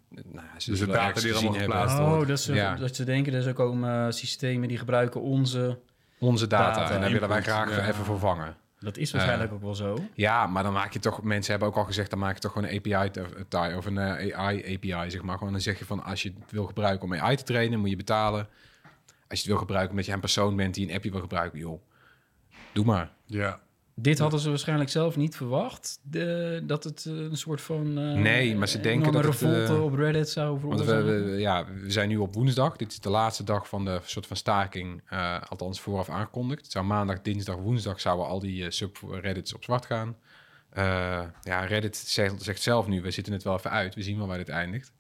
nou, ze Dus de data die er allemaal hebben. geplaatst Oh, wordt. dat ze, Ja. dat ze denken, er komen eh, systemen die gebruiken onze... Onze data. Data, en daar willen wij graag ja. even vervangen. Dat is waarschijnlijk ook wel zo. Ja, maar dan maak je toch... Mensen hebben ook al gezegd, dan maak je toch gewoon een API-tie of een eh, AI-API, zeg maar. Gewoon dan zeg je van, als je het wil gebruiken om AI te trainen, moet je betalen. Als je het wil gebruiken omdat je een persoon bent die een appje wil gebruiken, joh, doe maar. Ja. Dit hadden ze waarschijnlijk zelf niet verwacht. De, dat het eh, een soort van. eh, Nee, maar ze denken dat het, revolte eh, op Reddit zou we, veroorzaken. we- ja, we zijn nu op woensdag. Dit is de laatste dag van de soort van staking, althans vooraf aangekondigd. Het zou maandag, dinsdag, woensdag zouden al die subreddits op zwart gaan. Ja, Reddit zegt, zegt zelf nu, we zitten het wel even uit. We zien wel waar dit eindigt.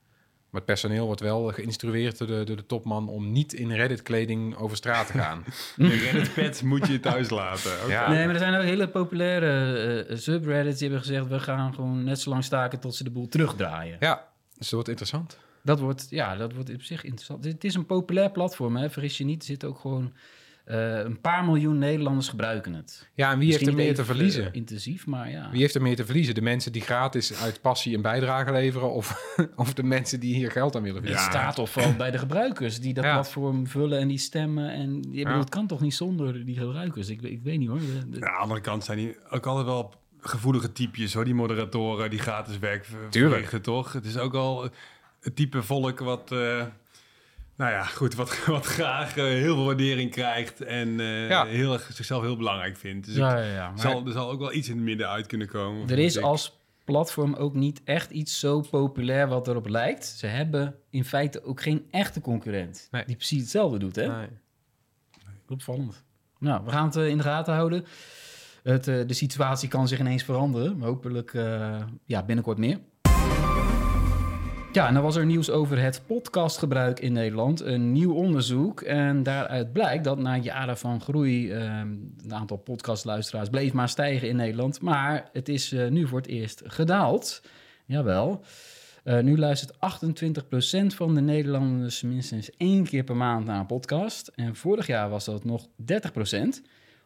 Maar het personeel wordt wel geïnstrueerd door de, door de topman om niet in Reddit-kleding over straat te gaan. [laughs] De Reddit-pet moet je thuis laten. Ja. Nee, maar er zijn ook hele populaire eh, subreddits die hebben gezegd... we gaan gewoon net zo lang staken tot ze de boel terugdraaien. ja, dus dat wordt interessant. Dat wordt, ja, dat wordt op zich interessant. Het is een populair platform, hè? vergis je niet. Er zitten ook gewoon eh, een paar miljoen Nederlanders gebruiken het. Ja, en wie heeft er meer te even, verliezen? eh, intensief, maar ja. Wie heeft er meer te verliezen? De mensen die gratis uit passie een bijdrage leveren... of, [laughs] of de mensen die hier geld aan willen Het verdienen? staat of valt bij de gebruikers die dat Ja. platform vullen en die stemmen. En Ja. het kan toch niet zonder die gebruikers? Ik, ik weet niet hoor. De- aan de andere kant zijn die ook altijd wel gevoelige typjes, hoor. Die moderatoren die gratis werk Tuurlijk. verrichten, toch? Het is ook al het type volk wat... eh, nou ja, goed, wat, [laughs] wat graag eh, heel veel waardering krijgt en eh, Ja. heel erg zichzelf heel belangrijk vindt. Dus Ja, zal, er zal ook wel iets in het midden uit kunnen komen. er is ik. als platform ook niet echt iets zo populair wat erop lijkt. Ze hebben in feite ook geen echte concurrent Nee. die precies hetzelfde doet, hè? Nee. Opvallend. Nou, we gaan het eh, in de gaten houden. Het, eh, de situatie kan zich ineens veranderen. maar Hopelijk eh, ja, binnenkort meer. Ja, en dan was er nieuws over het podcastgebruik in Nederland. Een nieuw onderzoek. En daaruit blijkt dat na jaren van groei... eh, het aantal podcastluisteraars bleef maar stijgen in Nederland. Maar het is eh, nu voor het eerst gedaald. Jawel. Eh, nu luistert 28% van de Nederlanders minstens één keer per maand naar een podcast. En vorig jaar was dat nog 30%.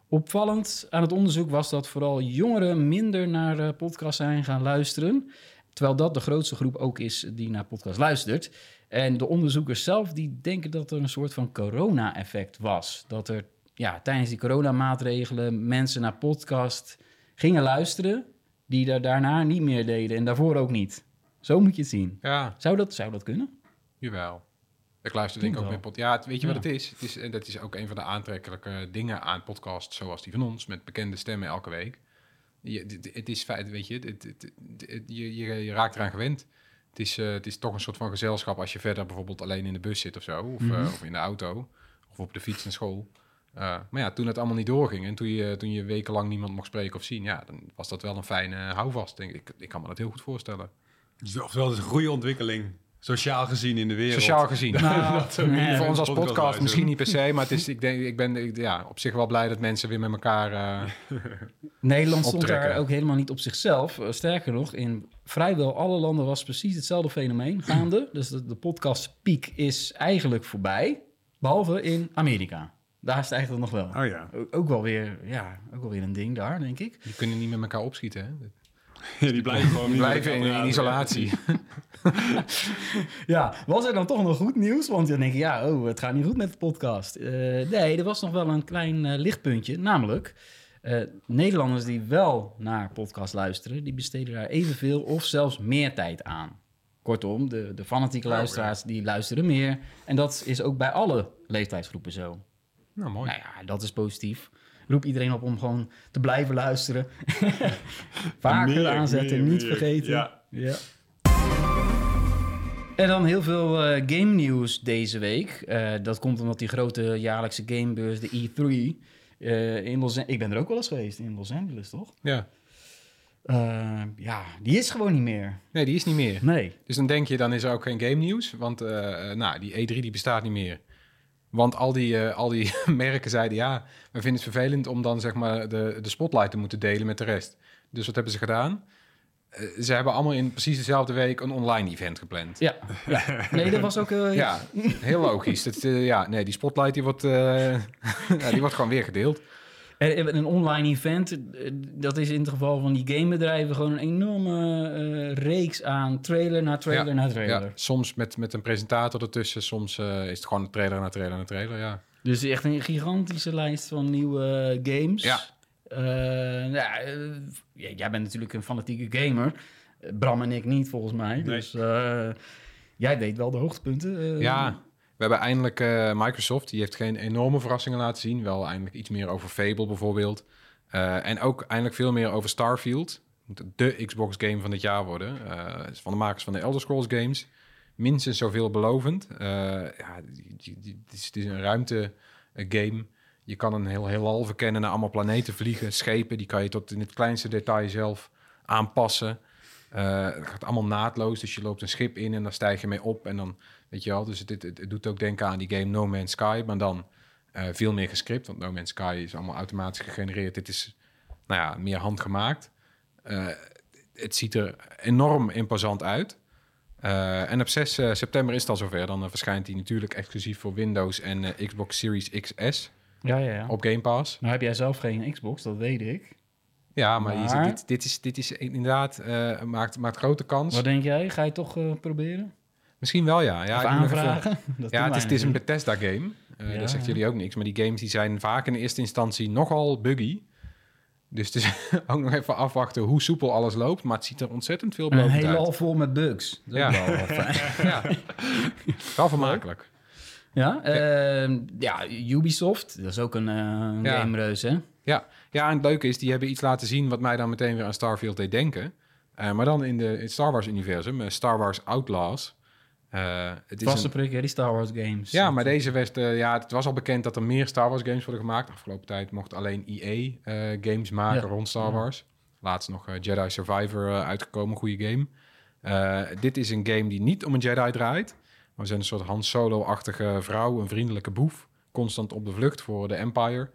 Opvallend aan het onderzoek was dat vooral jongeren minder naar eh, podcasts zijn gaan luisteren. Terwijl dat de grootste groep ook is die naar podcasts luistert. En de onderzoekers zelf die denken dat er een soort van corona-effect was. Dat er ja, tijdens die coronamaatregelen mensen naar podcast gingen luisteren... die daar daarna niet meer deden en daarvoor ook niet. Zo moet je het zien. Ja, Zou dat, zou dat kunnen? jawel. Ik luister denk ik ook met podcast. Ja, het- weet je wat het is? Het is? En dat is ook een van de aantrekkelijke dingen aan podcasts zoals die van ons, met bekende stemmen elke week. Je, het is feit, weet je, het- het- je, je, raakt eraan gewend. Het is, eh, het is toch een soort van gezelschap als je verder bijvoorbeeld alleen in de bus zit of zo, of, eh, Mhm. of in de auto, of op de fiets naar school. Uh, maar ja, toen het allemaal niet doorging en toen je, toen je wekenlang niemand mocht spreken of zien, ja, dan was dat wel een fijne houvast. Denk ik. ik kan me dat heel goed voorstellen. Dus Oftewel, het is een goede ontwikkeling, sociaal gezien in de wereld. Sociaal gezien. [laughs] Nou, nee, voor ons als podcast misschien niet per se, maar het is, ik, denk, ik ben ik- ja, op zich wel blij dat mensen weer met elkaar... eh, [laughs] Nederland stond optrekken. daar ook helemaal niet op zichzelf. Eh, Sterker nog, in vrijwel alle landen was precies hetzelfde fenomeen [clears throat] gaande. Dus de, de podcastpiek is eigenlijk voorbij, behalve in Amerika. Daar is het eigenlijk nog wel. Oh ja. O- Ook wel weer, ja, ook wel weer een ding daar, denk ik. die kunnen niet met elkaar opschieten. Hè? Ja, [laughs] die blijven gewoon Die blijven in, isolatie. [laughs] Ja, was er dan toch nog goed nieuws? Want dan denk je, ja, oh, het gaat niet goed met de podcast. Eh, nee, er was nog wel een klein eh, lichtpuntje. Namelijk, eh, Nederlanders die wel naar podcast luisteren... die besteden daar evenveel of zelfs meer tijd aan. Kortom, de, de fanatieke Oh, luisteraars die luisteren meer. En dat is ook bij alle leeftijdsgroepen zo. Nou, mooi. Nou ja, dat is positief. Roep iedereen op om gewoon te blijven luisteren. [laughs] Vaker Meer, aanzetten, meer, niet meer. vergeten. Ja. Ja. En dan heel veel eh, game nieuws deze week. Eh, dat komt omdat die grote jaarlijkse gamebeurs, de E3, eh, in Los Ik ben er ook wel eens geweest in Los Angeles, toch? Ja. Ja, die is gewoon niet meer. Nee, die is niet meer. Nee. Dus dan denk je, dan is er ook geen game nieuws. Want nou, die E3 die bestaat niet meer. Want al die, eh, al die [laughs] merken zeiden, ja, we vinden het vervelend om dan zeg maar de, de spotlight te moeten delen met de rest. Dus wat hebben ze gedaan? Eh, ze hebben allemaal in precies dezelfde week een online event gepland. Ja. ja. Nee, dat was ook... eh, Ja, heel logisch. Dat, ja, nee, die spotlight die wordt, [laughs] ja, die wordt gewoon weer gedeeld. En Een online event, eh, dat is in het geval van die gamebedrijven gewoon een enorme eh, reeks aan trailer na trailer Ja, na trailer. Ja, soms met, met een presentator ertussen, soms eh, is het gewoon trailer na trailer na trailer, ja. Dus echt een gigantische lijst van nieuwe games. Ja. Eh, ja, ja, jij bent natuurlijk een fanatieke gamer. Bram en ik niet, volgens mij. Dus eh, jij weet wel de hoogtepunten. eh. Ja, we hebben eindelijk eh, Microsoft, die heeft geen enorme verrassingen laten zien. Wel eindelijk iets meer over Fable bijvoorbeeld. Eh, en ook eindelijk veel meer over Starfield. Moet de Xbox game van dit jaar worden. Eh, van de makers van de Elder Scrolls games. Minstens zoveel belovend. Ja, het is, is een ruimte game. Je kan een heel heelal verkennen, naar allemaal planeten vliegen, schepen. Die kan je tot in het kleinste detail zelf aanpassen. Eh, het gaat allemaal naadloos, dus je loopt een schip in en dan stijg je mee op. En dan, weet je wel, dus het, het, het doet ook denken aan die game No Man's Sky, maar dan eh, veel meer gescript. Want No Man's Sky is allemaal automatisch gegenereerd. Dit is, nou ja, meer handgemaakt. Eh, het ziet er enorm imposant uit. En op 6 eh, september is het al zover. Dan verschijnt hij natuurlijk exclusief voor Windows en Xbox Series XS ja, ja, ja. op Game Pass. Nou heb jij zelf geen Xbox, dat weet ik. Ja, maar, ziet, dit, dit, is, dit is inderdaad, eh, maakt, maakt grote kans. Wat denk jij? Ga je toch eh, proberen? Misschien wel, ja. ja of aanvragen? [laughs] Dat Ja, het is, het is een. Bethesda-game. Eh Ja, dat zegt jullie ook niks. Maar die games die zijn vaak in eerste instantie nogal buggy. Dus het is [laughs] ook nog even afwachten hoe soepel alles loopt. Maar het ziet er ontzettend veel Een belovend hele al uit. vol met bugs. Dat Ja. wel. [laughs] Ja, wel vermakelijk. Ja, ehm, ja, Ubisoft, dat is ook een, een Ja. gamereus, hè? Ja. Ja, en het leuke is, die hebben iets laten zien wat mij dan meteen weer aan Starfield deed denken. Eh, maar dan in, de, in het Star Wars-universum, eh, Star Wars Outlaws. Eh, het is Vaste een- prik, hè, die Star Wars games. ja, maar deze werd, ja, het was al bekend dat er meer Star Wars games worden gemaakt. Afgelopen tijd mocht alleen EA games maken Ja. rond Star. Wars. Laatst nog Jedi Survivor uitgekomen, goede game. Dit is een game die niet om een Jedi draait. Maar we zijn een soort Han Solo-achtige vrouw, een vriendelijke boef. Constant op de vlucht voor de Empire.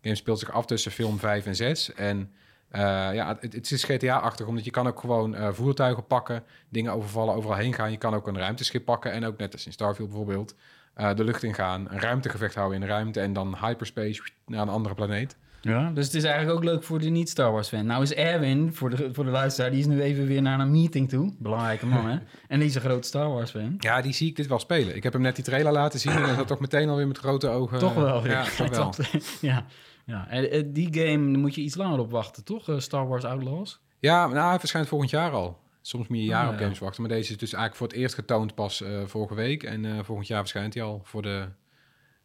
De game speelt zich af tussen film 5 en 6. En eh, ja, het, het is GTA-achtig, omdat je kan ook gewoon eh, voertuigen pakken, dingen overvallen, overal heen gaan. Je kan ook een ruimteschip pakken en ook net als in Starfield bijvoorbeeld, eh, de lucht ingaan, een ruimtegevecht houden in de ruimte en dan hyperspace naar een andere planeet. Ja, dus het is eigenlijk ook leuk voor de niet-Star Wars-fan. Nou is Erwin, voor de, voor de luisteraar, die is nu even weer naar een meeting toe. Belangrijke man, hè? [laughs] En die is een grote Star Wars-fan. Ja, die zie ik dit wel spelen. Ik heb hem net die trailer laten zien en hij zat toch meteen alweer met grote ogen. toch wel. Ja, toch wel. [laughs] ja. Ja. En eh, die game moet je iets langer op wachten, toch? Eh, Star Wars Outlaws. Ja, nou, hij verschijnt volgend jaar al. Soms moet je jaar Ah, op ja. games wachten. Maar deze is dus eigenlijk voor het eerst getoond pas eh, vorige week. En volgend jaar verschijnt hij al voor de...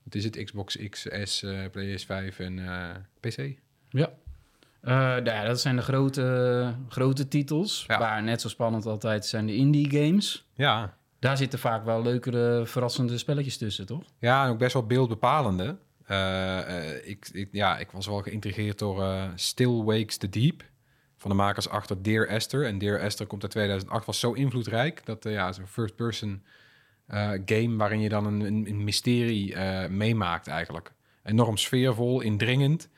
Wat is het? Xbox XS, eh PlayStation 5 en PC. Ja. Nou ja, dat zijn de grote, grote titels. Ja. Waar net zo spannend altijd zijn de indie games. Ja, Daar zitten vaak wel leukere, verrassende spelletjes tussen, toch? Ja, en ook best wel beeldbepalende. Eh, eh, ik, ik, ja, ik was wel geïntrigeerd door eh, Still Wakes the Deep. Van de makers achter Dear Esther. En Dear Esther komt uit 2008. Was zo invloedrijk. Dat eh, ja, een first-person game waarin je dan een, een, mysterie meemaakt eigenlijk. Enorm sfeervol, indringend.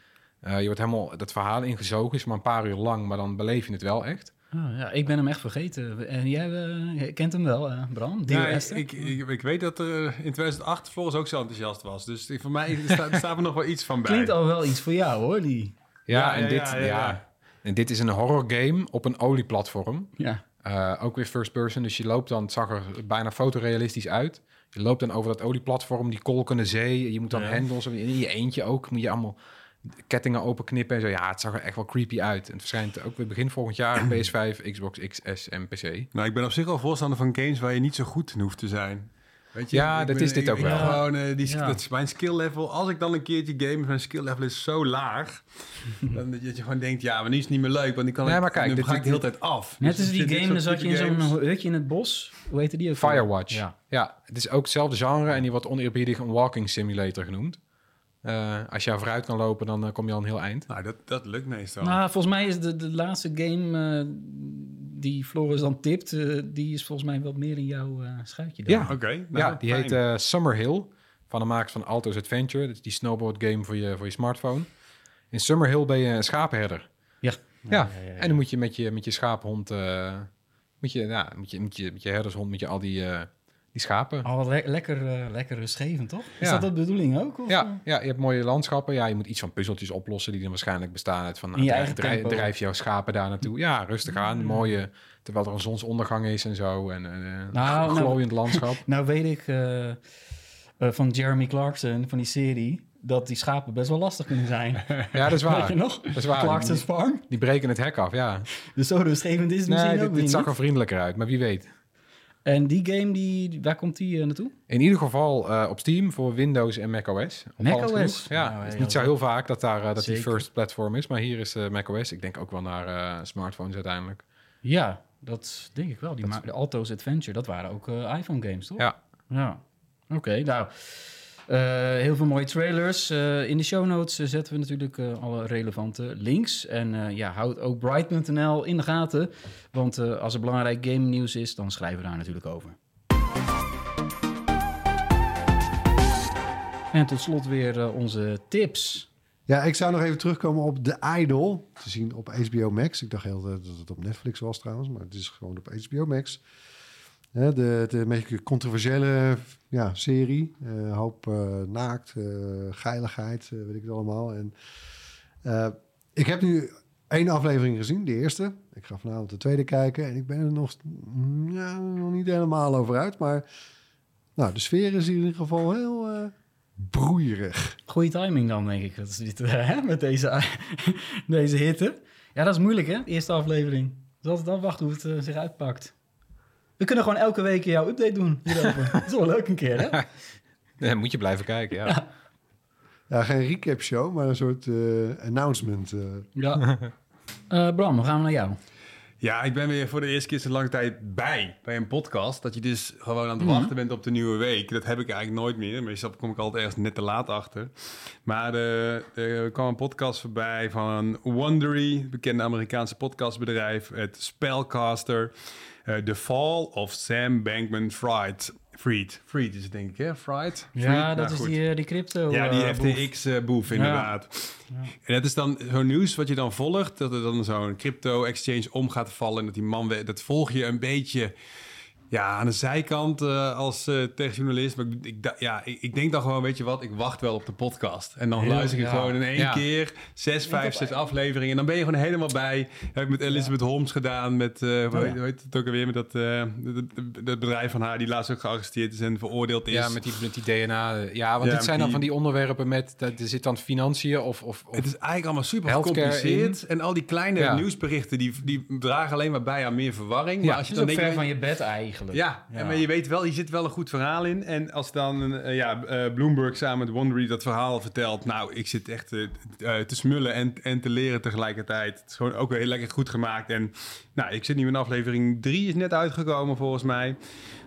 Je wordt helemaal dat verhaal ingezogen. Is maar een paar uur lang, maar dan beleef je het wel echt. Ah, ja, ik ben hem echt vergeten. En jij eh, jij kent hem wel, eh, Bram? Ja, ik, ik, weet dat er eh, in 2008 Floris ook zo enthousiast was. Dus voor mij staat, [laughs] staat er nog wel iets van bij. Klinkt al wel iets voor jou, hoor, die... Ja, Ja, en, ja, dit, ja, ja, ja, ja. en dit is een horror game op een olieplatform. Ja. Eh, ook weer first person, dus je loopt dan, het zag er bijna fotorealistisch uit. Je loopt dan over dat olieplatform, die kolkende zee. Je moet dan Ja. hendels, in je eentje ook, moet je allemaal kettingen openknippen en zo. Ja, het zag er echt wel creepy uit. En het verschijnt ook weer begin volgend jaar op [clears throat] PS5, Xbox XS en PC. Nou, ik ben op zich wel voorstander van games waar je niet zo goed in hoeft te zijn. Weet je, Ja, ik dat ben- is dit ik- ook ik wel. Gewoon, eh, die, Ja. dat is mijn skill level. Als ik dan een keertje game, mijn skill level is zo laag. [laughs] dan dat je gewoon denkt, ja, maar nu is het niet meer leuk. Want die kan Nee, ik, maar kijk, dan dit- ga ik de hele tijd af. Net Dus als die game, dan zat je in zo'n hutje in het bos. Hoe heette die ook? Firewatch. Ja. Ja. het is ook hetzelfde genre en die wordt oneerbiedig een walking simulator genoemd. Eh, als je vooruit kan lopen, dan eh, kom je al een heel eind. Nou, dat, dat lukt meestal. Nou, volgens mij is de, de laatste game eh, die Floris dan tipt, die is volgens mij wat meer in jouw eh schuitje. dan. Ja. Oké, nou, ja, die fijn. heet eh Summerhill van de makers van Alto's Adventure. Dat is die snowboard game voor je, voor je smartphone. In Summerhill ben je een schapenherder. Ja. Ja, en dan moet je met je, met je schapenhond, eh, moet je, ja, met je, met je, met je herdershond, met je al die, eh, die schapen. Oh, wat le- lekker, eh, lekker rustgevend, toch? Is Ja. dat de bedoeling ook? Of? Ja, ja, je hebt mooie landschappen. Ja, je moet iets van puzzeltjes oplossen die dan waarschijnlijk bestaan uit van... Nou, eigen drijf, jouw schapen daar naartoe. Ja, rustig aan. Mooie, terwijl er een zonsondergang is en zo. En een Nou, nou, nou- glooiend [laughs] landschap. Nou weet ik eh, eh, van Jeremy Clarkson, van die serie, dat die schapen best wel lastig kunnen zijn. [laughs] Ja, dat is Weet waar. je nog? Dat is waar. Clarkson's Farm. die breken het hek af, ja. Dus zo rustgevend is het misschien ook dit, dit zag niet. er vriendelijker uit, maar wie weet. En die game, die, waar komt die eh, naartoe? In ieder geval eh, op Steam voor Windows en macOS. MacOS? Ja, Nou, het is niet zo heel vaak dat, daar, eh, dat die first platform is. Maar hier is eh, macOS. Ik denk ook wel naar smartphones uiteindelijk. Ja, dat denk ik wel. Die de Alto's Adventure, dat waren ook iPhone games, toch? Ja. Ja. Oké, nou... eh, heel veel mooie trailers. Eh, in de show notes eh, zetten we natuurlijk alle relevante links. En ja, houd ook Bright.nl in de gaten. Want als er belangrijk game nieuws is, dan schrijven we daar natuurlijk over. En tot slot weer onze tips. Ja, ik zou nog even terugkomen op The Idol. Te zien op HBO Max. Ik dacht heel dat het op Netflix was trouwens, maar het is gewoon op HBO Max. Hè, de, de een beetje controversiële ja, serie. Eh hoop eh, naakt, eh, geiligheid, eh, weet ik het allemaal. En, eh, ik heb nu één aflevering gezien, de eerste. Ik ga vanavond de tweede kijken en ik ben er nog, ja, nog niet helemaal over uit. Maar nou, de sfeer is in ieder geval heel eh, broeierig. Goeie timing dan, denk ik. Dat is dit, eh, [laughs] hè, met deze, deze hitte. Ja, dat is moeilijk, hè? Eerste aflevering. Dus altijd afwachten hoe het eh, zich uitpakt. We kunnen gewoon elke week jouw update doen hierover. [laughs] dat is wel leuk een keer, hè? [laughs] Nee, moet je blijven kijken, ja. Ja, geen recap show, maar een soort eh, announcement. eh. Ja. [laughs] Eh, Bram, dan gaan we naar jou. Ja, ik ben weer voor de eerste keer sinds lange tijd bij, bij een podcast. Dat je dus gewoon aan het Mhm. wachten bent op de nieuwe week. Dat heb ik eigenlijk nooit meer. Meestal kom ik altijd ergens net te laat achter. Maar eh, er kwam een podcast voorbij van Wondery, bekende Amerikaanse podcastbedrijf. Het Spellcaster, The Fall of Sam Bankman-Fried. Fried. Fried is het denk ik, hè? Fried? Ja, dat Nou, is goed. die, eh, die crypto. Ja, die eh, boef. FTX-boef inderdaad. En dat is dan zo'n nieuws wat je dan volgt. Dat er dan zo'n crypto-exchange om gaat vallen. En dat die man... Dat volg je een beetje... Ja, aan de zijkant eh, als eh techjournalist. Maar ik, ik, ja, ik, ik denk dan gewoon, weet je wat, ik wacht wel op de podcast. En dan Heel- luister ik ja. gewoon in één Ja. keer zes, vijf, zes afleveringen. En dan ben je gewoon helemaal bij. heb ik met Elizabeth Holmes gedaan. Met, eh hoe Oh, ja. heet- hoe heet het ook alweer? Met dat, eh, dat, bedrijf van haar die laatst ook gearresteerd is en veroordeeld is. Ja, met die, met die DNA. Ja, want Ja, dit zijn dan die- van die onderwerpen met... Dat, er zit dan financiën of... of, of Het is eigenlijk allemaal super gecompliceerd. En al die kleine Ja. nieuwsberichten, die, die dragen alleen maar bij aan meer verwarring. Maar Ja, als je dan ver van je bed eigenlijk. Ja, En, maar je weet wel, hier zit wel een goed verhaal in. En als dan eh, ja, eh, Bloomberg samen met Wondery dat verhaal vertelt... nou, ik zit echt eh, te smullen en, en te leren tegelijkertijd. Het is gewoon ook weer heel lekker goed gemaakt. En nou, ik zit nu in aflevering drie, is net uitgekomen volgens mij.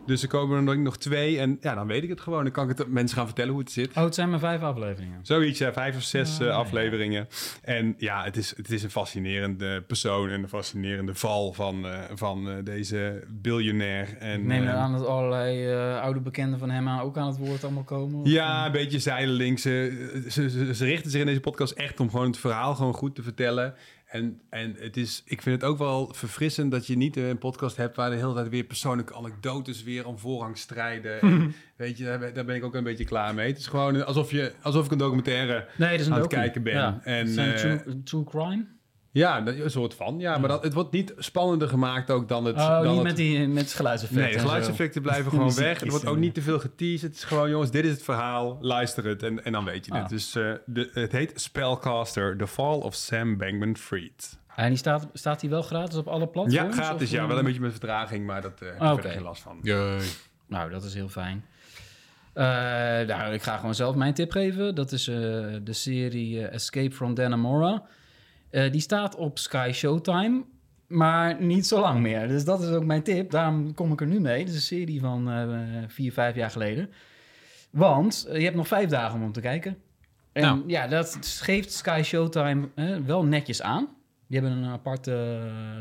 Dus er komen er nog twee. En ja, dan weet ik het gewoon. Dan kan ik het mensen gaan vertellen hoe het zit. Oh, het zijn maar vijf afleveringen. Zoiets, ja, vijf of zes Ah, eh, afleveringen. En ja, het is, het is een fascinerende persoon en een fascinerende val van, eh, van eh, deze biljonair. En, Ik neem aan dat allerlei oude bekenden van hem ook aan het woord allemaal komen. of- ja, een beetje zijdelings. Ze, ze, ze, ze richten zich in deze podcast echt om gewoon het verhaal gewoon goed te vertellen. En, en het is, ik vind het ook wel verfrissend dat je niet een podcast hebt waar de hele tijd weer persoonlijke anekdotes weer om voorrang strijden. En, weet je, daar ben, daar ben ik ook een beetje klaar mee. Het is gewoon alsof, je, alsof ik een documentaire Nee, is een aan het kijken ben. Ja. En, Het eh, true, true crime? Ja, dat- een soort van. Ja, maar dat, het wordt niet spannender gemaakt ook dan het... Oh, dan niet het- met, die, met geluidseffecten. Nee, de geluidseffecten blijven [laughs] gewoon weg. Er wordt ook niet te veel geteased. Het is gewoon, jongens, dit is het verhaal. Luister het en, en dan weet je Ah. het. Dus eh, de, het heet Spellcaster, The Fall of Sam Bankman-Fried. En die staat, staat die wel gratis op alle platforms? Ja, gratis. of, Ja, eh? wel een beetje met vertraging, maar dat eh heb ik Ah, verder geen last van. Jee. Nou, dat is heel fijn. Eh, nou, ik ga gewoon zelf mijn tip geven. Dat is eh, de serie Escape from Dannemora. Eh, die staat op Sky Showtime, maar niet zo lang meer. Dus dat is ook mijn tip. Daarom kom ik er nu mee. Het is een serie van eh, vier, vijf jaar geleden. Want eh, je hebt nog vijf dagen om hem te kijken. En Nou. ja, dat geeft Sky Showtime eh, wel netjes aan. Die hebben een apart eh,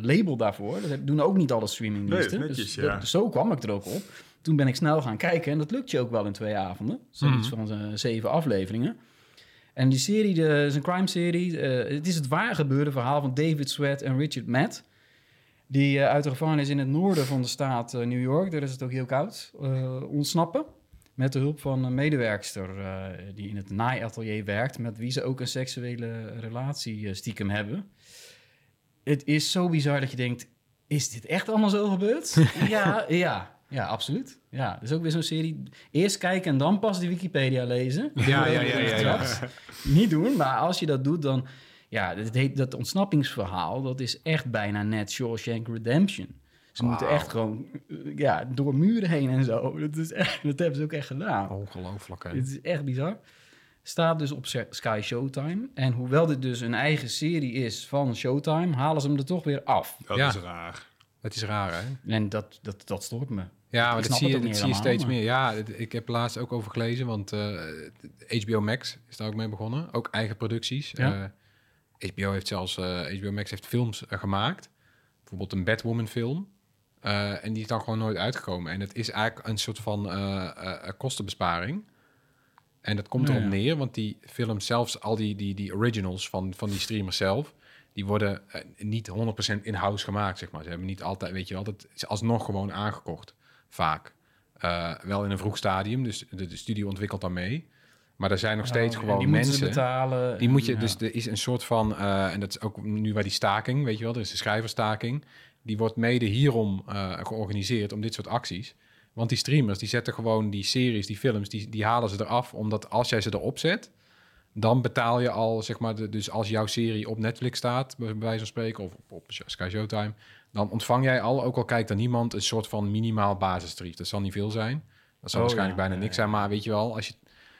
label daarvoor. Dat doen ook niet alle streamingdiensten. Nee, netjes, dus ja. dat- zo kwam ik er ook op. Toen ben ik snel gaan kijken en dat lukt je ook wel in twee avonden. Zoiets van eh, zeven afleveringen. En die serie de, is een crime-serie. eh, het is het waar gebeurde verhaal van David Sweat en Richard Matt. Die eh, uit de gevangenis in het noorden van de staat eh, New York, daar is het ook heel koud, ontsnappen. Met de hulp van een medewerkster die in het naaiatelier werkt, met wie ze ook een seksuele relatie stiekem hebben. Het is zo bizar dat je denkt, is dit echt allemaal zo gebeurd? [laughs] ja, ja, ja, absoluut. Ja, dat is ook weer zo'n serie. Eerst kijken en dan pas de Wikipedia lezen. Ja, ja, ja, ja, ja. [laughs] Niet doen, maar als je dat doet, dan... Ja, dat, heet, dat ontsnappingsverhaal, dat is echt bijna net Shawshank Redemption. Ze moeten echt gewoon eh, ja, door muren heen en zo. Dat, is echt, dat hebben ze ook echt gedaan. Ongelooflijk, hè? Het is echt bizar. Staat dus op Sky Showtime. En hoewel dit dus een eigen serie is van Showtime, halen ze hem er toch weer af. Dat Ja. is raar. Het is raar, hè? En dat, dat, dat stoort me. Ja, maar dat zie je, dat zie je steeds maar- meer. Ja, ik heb laatst ook over gelezen, want eh, HBO Max is daar ook mee begonnen. Ook eigen producties. Ja. Eh, HBO heeft zelfs, eh, HBO Max heeft films eh, gemaakt. Bijvoorbeeld een Batwoman film. Eh, en die is dan gewoon nooit uitgekomen. En het is eigenlijk een soort van eh, eh, eh, kostenbesparing. En dat komt erop ja. neer, want die films, zelfs al die, die, die originals van, van die streamers zelf, die worden eh, niet 100% in-house gemaakt, zeg maar. Ze hebben niet altijd, weet je wel, dat is alsnog gewoon aangekocht, vaak. Eh, wel in een vroeg stadium, dus de, de studio ontwikkelt dan mee. Maar er zijn nog steeds Oh, gewoon die mensen... betalen. Die moet je, Ja. dus er is een soort van, eh, en dat is ook nu bij die staking, weet je wel, er is de schrijverstaking. Die wordt mede hierom eh, georganiseerd, om dit soort acties. Want die streamers, die zetten gewoon die series, die films, die, die halen ze eraf. Omdat als jij ze erop zet, dan betaal je al, zeg maar, de, dus als jouw serie op Netflix staat, bij bij wijze van spreken, of op, op Sky Showtime, dan ontvang jij al, ook al kijkt er niemand, een soort van minimaal basistarief. Dat zal niet veel zijn. Dat zal Oh, waarschijnlijk ja. bijna niks zijn, maar weet je wel, als je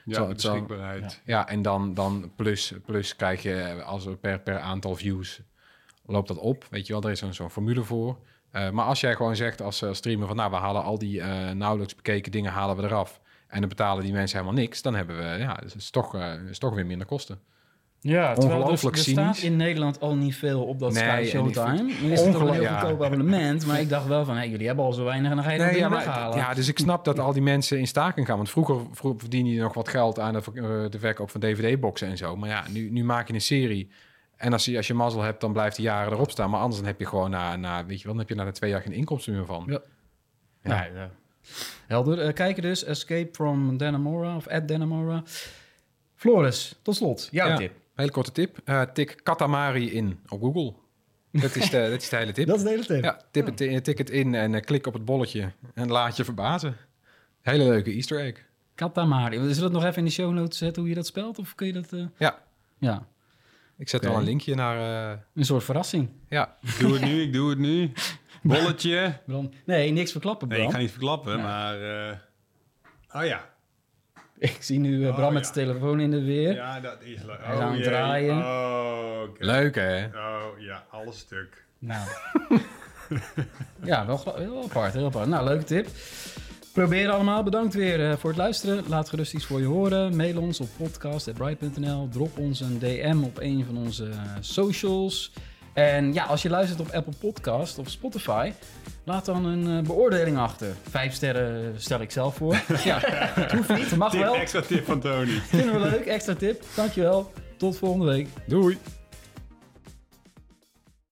Ja, Zo, zal- beschikbaarheid. Ja, en dan, dan plus, plus krijg je als er per, per aantal views loopt dat op. Weet je wel, er is zo'n zo'n formule voor. Eh, maar als jij gewoon zegt als eh, streamer van nou, we halen al die eh, nauwelijks bekeken dingen halen we eraf. En dan betalen die mensen helemaal niks. Dan hebben we, ja, dus het is toch, is toch weer minder kosten. Ja, terwijl er, Ongelooflijk er staat in Nederland al niet veel op dat Nee, Sky Showtime. Nu is het toch een heel ja. goedkoop abonnement. Maar ik dacht wel van, hé, jullie hebben al zo weinig en dan ga je dat Nee, ding ja, maar- weghalen. ja, dus ik snap dat al die mensen in staking gaan. Want vroeger, vroeger verdiende je nog wat geld aan de, eh, de verkoop van DVD-boxen en zo. Maar ja, nu, nu maak je een serie. En als je, als je mazzel hebt, dan blijft die jaren erop staan. Maar anders dan heb je gewoon na, na weet je wel, dan heb je na de twee jaar geen inkomsten meer van. Ja. Nee, ja. Helder. Eh, kijken dus, Escape from Dannemora of at Dannemora. Floris, tot slot, jouw Ja. tip. Hele korte tip. Eh, tik Katamari in op Google. Dat is de, [laughs] dat is de hele tip. Dat is de hele tip. Ja, tip het, in- tik het in en eh, klik op het bolletje en laat je verbazen. Hele leuke easter egg. Katamari. Zullen we dat nog even in de show notes zetten hoe je dat spelt? Of kun je dat... eh, Ja, Ja, ik zet wel een linkje naar... eh, een soort verrassing. ja, Ik [laughs] doe het nu, ik doe het nu. Bolletje. Bram. Nee, niks verklappen, Bram. Nee, ik ga niet verklappen, Ja. maar... eh, oh ja. [laughs] Ik zie nu eh, Bram Oh, met ja. zijn telefoon in de weer. Ja, dat is leuk. Hij is aan het jee. draaien. Oh, oké. leuk hè? Oh ja, alles stuk. Nou. [laughs] ja, wel, heel apart, heel apart. Nou, leuke tip. Probeer allemaal. Bedankt weer eh, voor het luisteren. Laat gerust iets voor je horen. Mail ons op podcast.bright.nl. Drop ons een DM op een van onze eh, socials. En ja, als je luistert op Apple Podcast of Spotify, laat dan een eh, beoordeling achter. Vijf sterren stel ik zelf voor. [laughs] ja, het hoeft niet, mag Tip, wel. extra tip van Tony. Vinden we leuk, extra tip. Dankjewel. Tot volgende week. Doei!